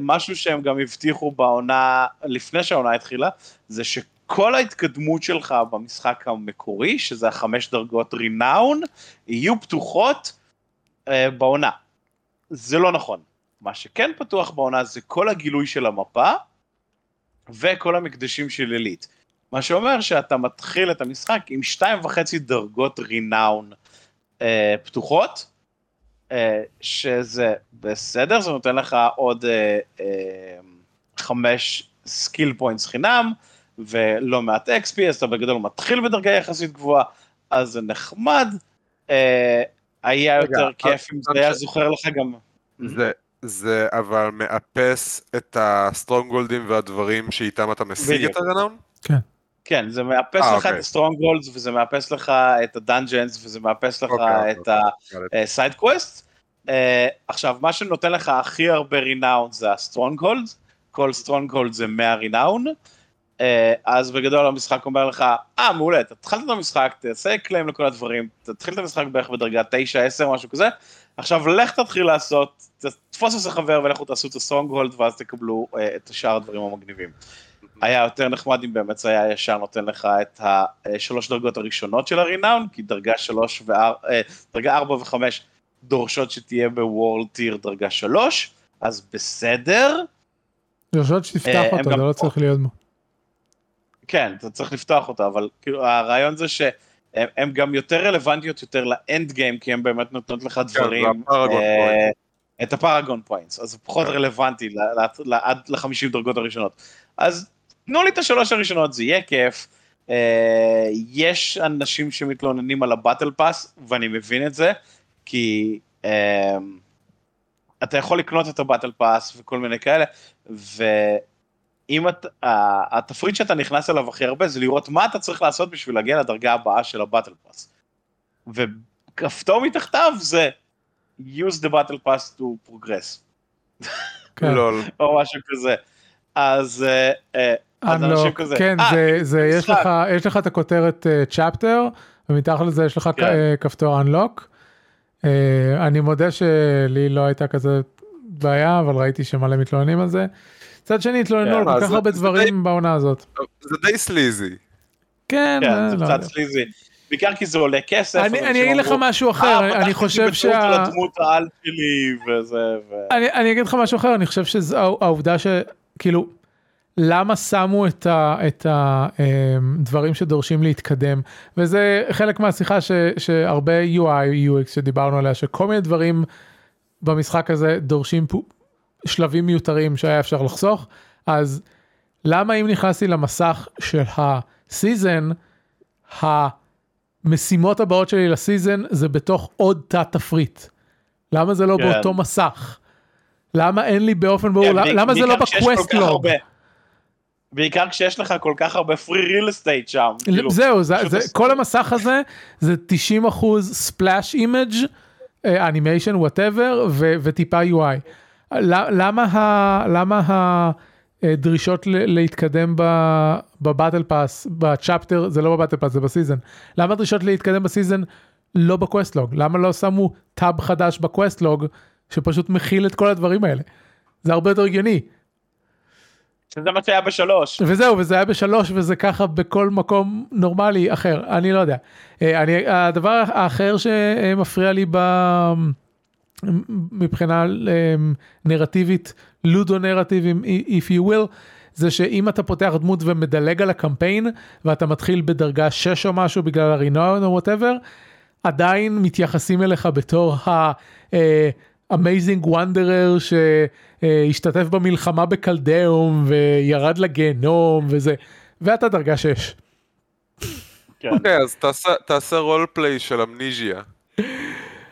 משהו שהם גם הבטיחו בעונה, לפני שהעונה התחילה, זה שכל ההתקדמות שלך במשחק המקורי, שזה החמש דרגות רינאון, יהיו פתוחות אה, בעונה. זה לא נכון. מה שכן פתוח בעונה זה כל הגילוי של המפה, וכל המקדשים של עילית. מה שאומר שאתה מתחיל את המשחק עם שתיים וחצי דרגות רינאון אה, פתוחות, אה, שזה בסדר, זה נותן לך עוד אה, אה, חמש skill points חינם, ולא מעט XP, אז אתה בגדול מתחיל בדרגה יחסית גבוהה, אז זה נחמד. אה, היה רגע, יותר כיף אם זה היה זוכר לך גם... זה, זה אבל מאפס את ה strongholdים והדברים שאיתם אתה משיג בדיוק. את ה renown? כן, זה מאפס אה, לך אוקיי. את ה strongholds, וזה מאפס לך את ה dungeons, וזה מאפס לך אוקיי, את אוקיי. ה side quest. אה, עכשיו, מה שנותן לך הכי הרבה renown זה ה stronghold, כל stronghold זה 100 renown, אה, אז בגדול המשחק אומר לך, אה, מעולה, אתה התחלת את המשחק, תעשה claim לכל הדברים, תתחיל את המשחק בערך בדרגה 9-10, משהו כזה, עכשיו לך תתחיל לעשות, תתפוס איזה חבר ולכו תעשו את ה stronghold, ואז תקבלו אה, את שאר הדברים המגניבים. היה יותר נחמד אם באמת זה היה ישר נותן לך את השלוש דרגות הראשונות של ה renown, כי דרגה שלוש ואר... אה, דרגה ארבע וחמש דורשות שתהיה ב world tier דרגה שלוש, אז בסדר, חושב שתפתח אה, אותו, זה לא. צריך להיות בו. כן, אתה צריך לפתוח אותה, אבל כאילו הרעיון זה שהם הם גם יותר רלוונטיות יותר ל end game, כי הם באמת נותנות לך דברים, זה ה paragon אה. את ה paragon points, אז פחות כן. רלוונטי ל- ל- ל- עד לחמישים דרגות הראשונות. אז תנו לי את השלוש הראשונות, זה יהיה כיף. אה, יש אנשים שמתלוננים על הבטל פאס, ואני מבין את זה, כי אה, אתה יכול לקנות את הבטל פאס וכל מיני כאלה, ואם את, התפריט שאתה נכנס אליו הכי הרבה זה לראות מה אתה צריך לעשות בשביל להגיע לדרגה הבאה של הבטל פאס. וכפתור מתחתיו זה use the battle pass to progress, כן. לול. או משהו כזה. אז, אה, אה, אז אנשים כזה, כן, "אה, זה, זה יש משחק." לך, יש לך את הכותרת צ'פטר, ומתחת לזה יש לך כן. כפתור unlock. אני מודה שלי לא הייתה כזה בעיה, אבל ראיתי שמלא מתלוננים על זה. מצד שני התלוננו כן, על כל מה, כך הרבה דברים בעונה הזאת. זה די סליזי. כן, כן, אה, זה לא קצת יודע. סליזי. בעיקר כי זה עולה כסף. אני אגיד לך משהו אחר, "אה, אני- אני פתחתי חושב בטעות שה... על הדמות העל שלי וזה, ו... אני, אגיד לך משהו אחר, אני חושב שזו העובדה שכאילו, למה שמו את, הדברים שדורשים להתקדם, וזה חלק מהשיחה שהרבה UI, UX שדיברנו עליה, שכל מיני דברים במשחק הזה דורשים שלבים מיותרים שהיה אפשר לחסוך, אז למה אם נכנסתי למסך של הסיזן, המשימות הבאות שלי לסיזן זה בתוך עוד תת תפריט. למה זה לא כן. באותו מסך? למה אין לי באופן ברור, כן, למה- זה לא ב quest log? בעיקר כשיש לך כל כך הרבה free real estate שם. כאילו, זהו, זה, זה, עשו- כל המסך הזה זה 90 אחוז splash image, animation, whatever, וטיפה UI. למה ה- למה הדרישות ל- להתקדם ב battle pass, ב chapter, זה לא ב battle pass, זה ב season. למה הדרישות להתקדם ב season לא ב quest log? למה לא שמו tab חדש ב quest log שפשוט מכיל את כל הדברים האלה? זה הרבה יותר הגיוני. שזה מה שהיה בשלוש. וזהו וזה היה בשלוש וזה ככה בכל מקום נורמלי אחר אני לא יודע. אה, אני הדבר האחר שמפריע לי ב... מבחינה אה, נרטיבית ludonarrative if you will זה שאם אתה פותח דמות ומדלג על הקמפיין ואתה מתחיל בדרגה 6 או משהו בגלל ה renown או whatever עדיין מתייחסים אליך בתור ה... אה, amazing wanderer שהשתתף במלחמה בקלדאום וירד לגיהנום וזה ואתה דרגה 6. כן, אוקיי, אז תעשה- תעשה roleplay של אמניזיה.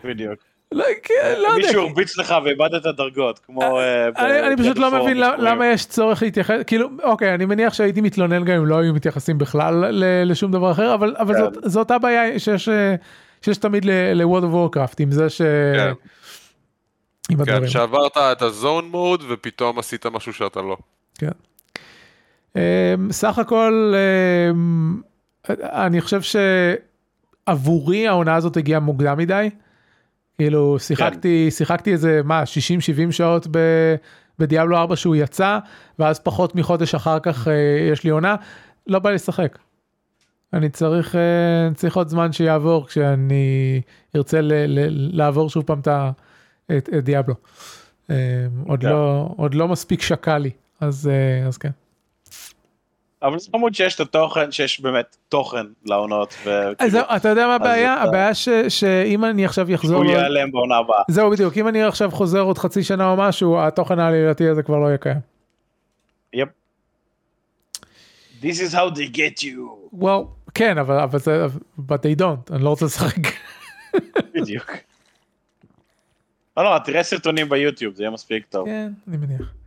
בדיוק. לא, כן, לא יודע. מישהו הרביץ לך ואיבדת דרגות, כמו... אה, ב- אני, אני פשוט לא מבין למה, יש צורך להתייחס כאילו אוקיי אני מניח שהייתי מתלונן גם אם לא היו מתייחסים בכלל ל- לשום דבר אחר אבל אבל כן. זאת, זו אותה בעיה שיש אה, שיש תמיד ל-World of Warcraft עם זה ש... כן. כן, שעברת את הזון מוד ופתאום עשית משהו שאתה לא. אמ, סך הכל אמ, אני חושב שעבורי העונה הזאת הגיעה מוקדם מדי. כאילו שיחקתי שיחקתי איזה מה 60 70 שעות ב, בדיאבלו 4 שהוא יצא ואז פחות מחודש אחר כך אה, יש לי עונה לא בא לי לשחק. אני צריך אה, צריך עוד זמן שיעבור כשאני ארצה ל, ל, לעבור שוב פעם את, את, את דיאבלו. אה, עוד כן. לא עוד לא מספיק שקע לי אז אה, אז כן. אבל זה חמוד שיש את התוכן, שיש באמת תוכן לעונות, אז זהו, אתה יודע מה הבעיה הבעיה שאם אני עכשיו אחזור. הוא ייעלם בעונה הבאה. זהו בדיוק אם אני עכשיו חוזר עוד חצי שנה או משהו התוכן העלילתי הזה כבר לא יהיה קיים. יפ. This is how they get you. well כן אבל זה but they don't אני לא רוצה לשחק. בדיוק. לא נורא, תראה סרטונים ביוטיוב, זה יהיה מספיק טוב. כן אני מניח.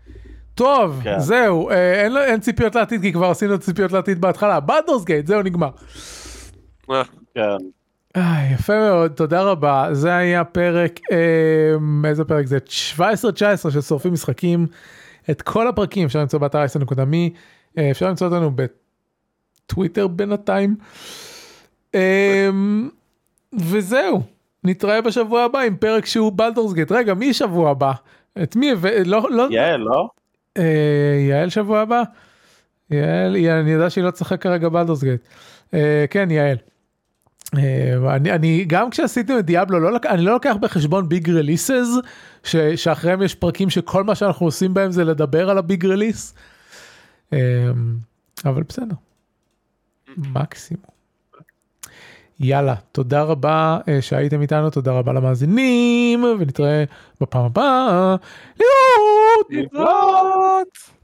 טוב כן. זהו אה, אין, אין ציפיות לעתיד כי כבר עשינו ציפיות לעתיד בהתחלה. בלדורס גייט זהו נגמר. אה, כן. אה, יפה מאוד תודה רבה. זה היה פרק אה, איזה פרק זה? 17-19 של שורפים משחקים. את כל הפרקים אפשר למצוא באתר אייסן.מי אה, אפשר למצוא אותנו בטוויטר בינתיים. אה, וזהו נתראה בשבוע הבא עם פרק שהוא בלדורס גייט רגע מי שבוע הבא? את מי הבא- לא לא יעל, לא? אה, יעל שבוע הבא יעל היא- אני יודע שהיא לא תשחק כרגע בלדורס גייט אה, כן יעל. אה, אני, אני גם כשעשיתם את דיאבלו לא. אני לא לוקח בחשבון ביג רליסס ש... שאחריהם יש פרקים שכל מה שאנחנו עושים בהם זה לדבר על הביג רליס. אבל בסדר. מקסימום. יאללה תודה רבה אה, שהייתם איתנו תודה רבה למאזינים ונתראה בפעם הבאה. להתראות. להתראות.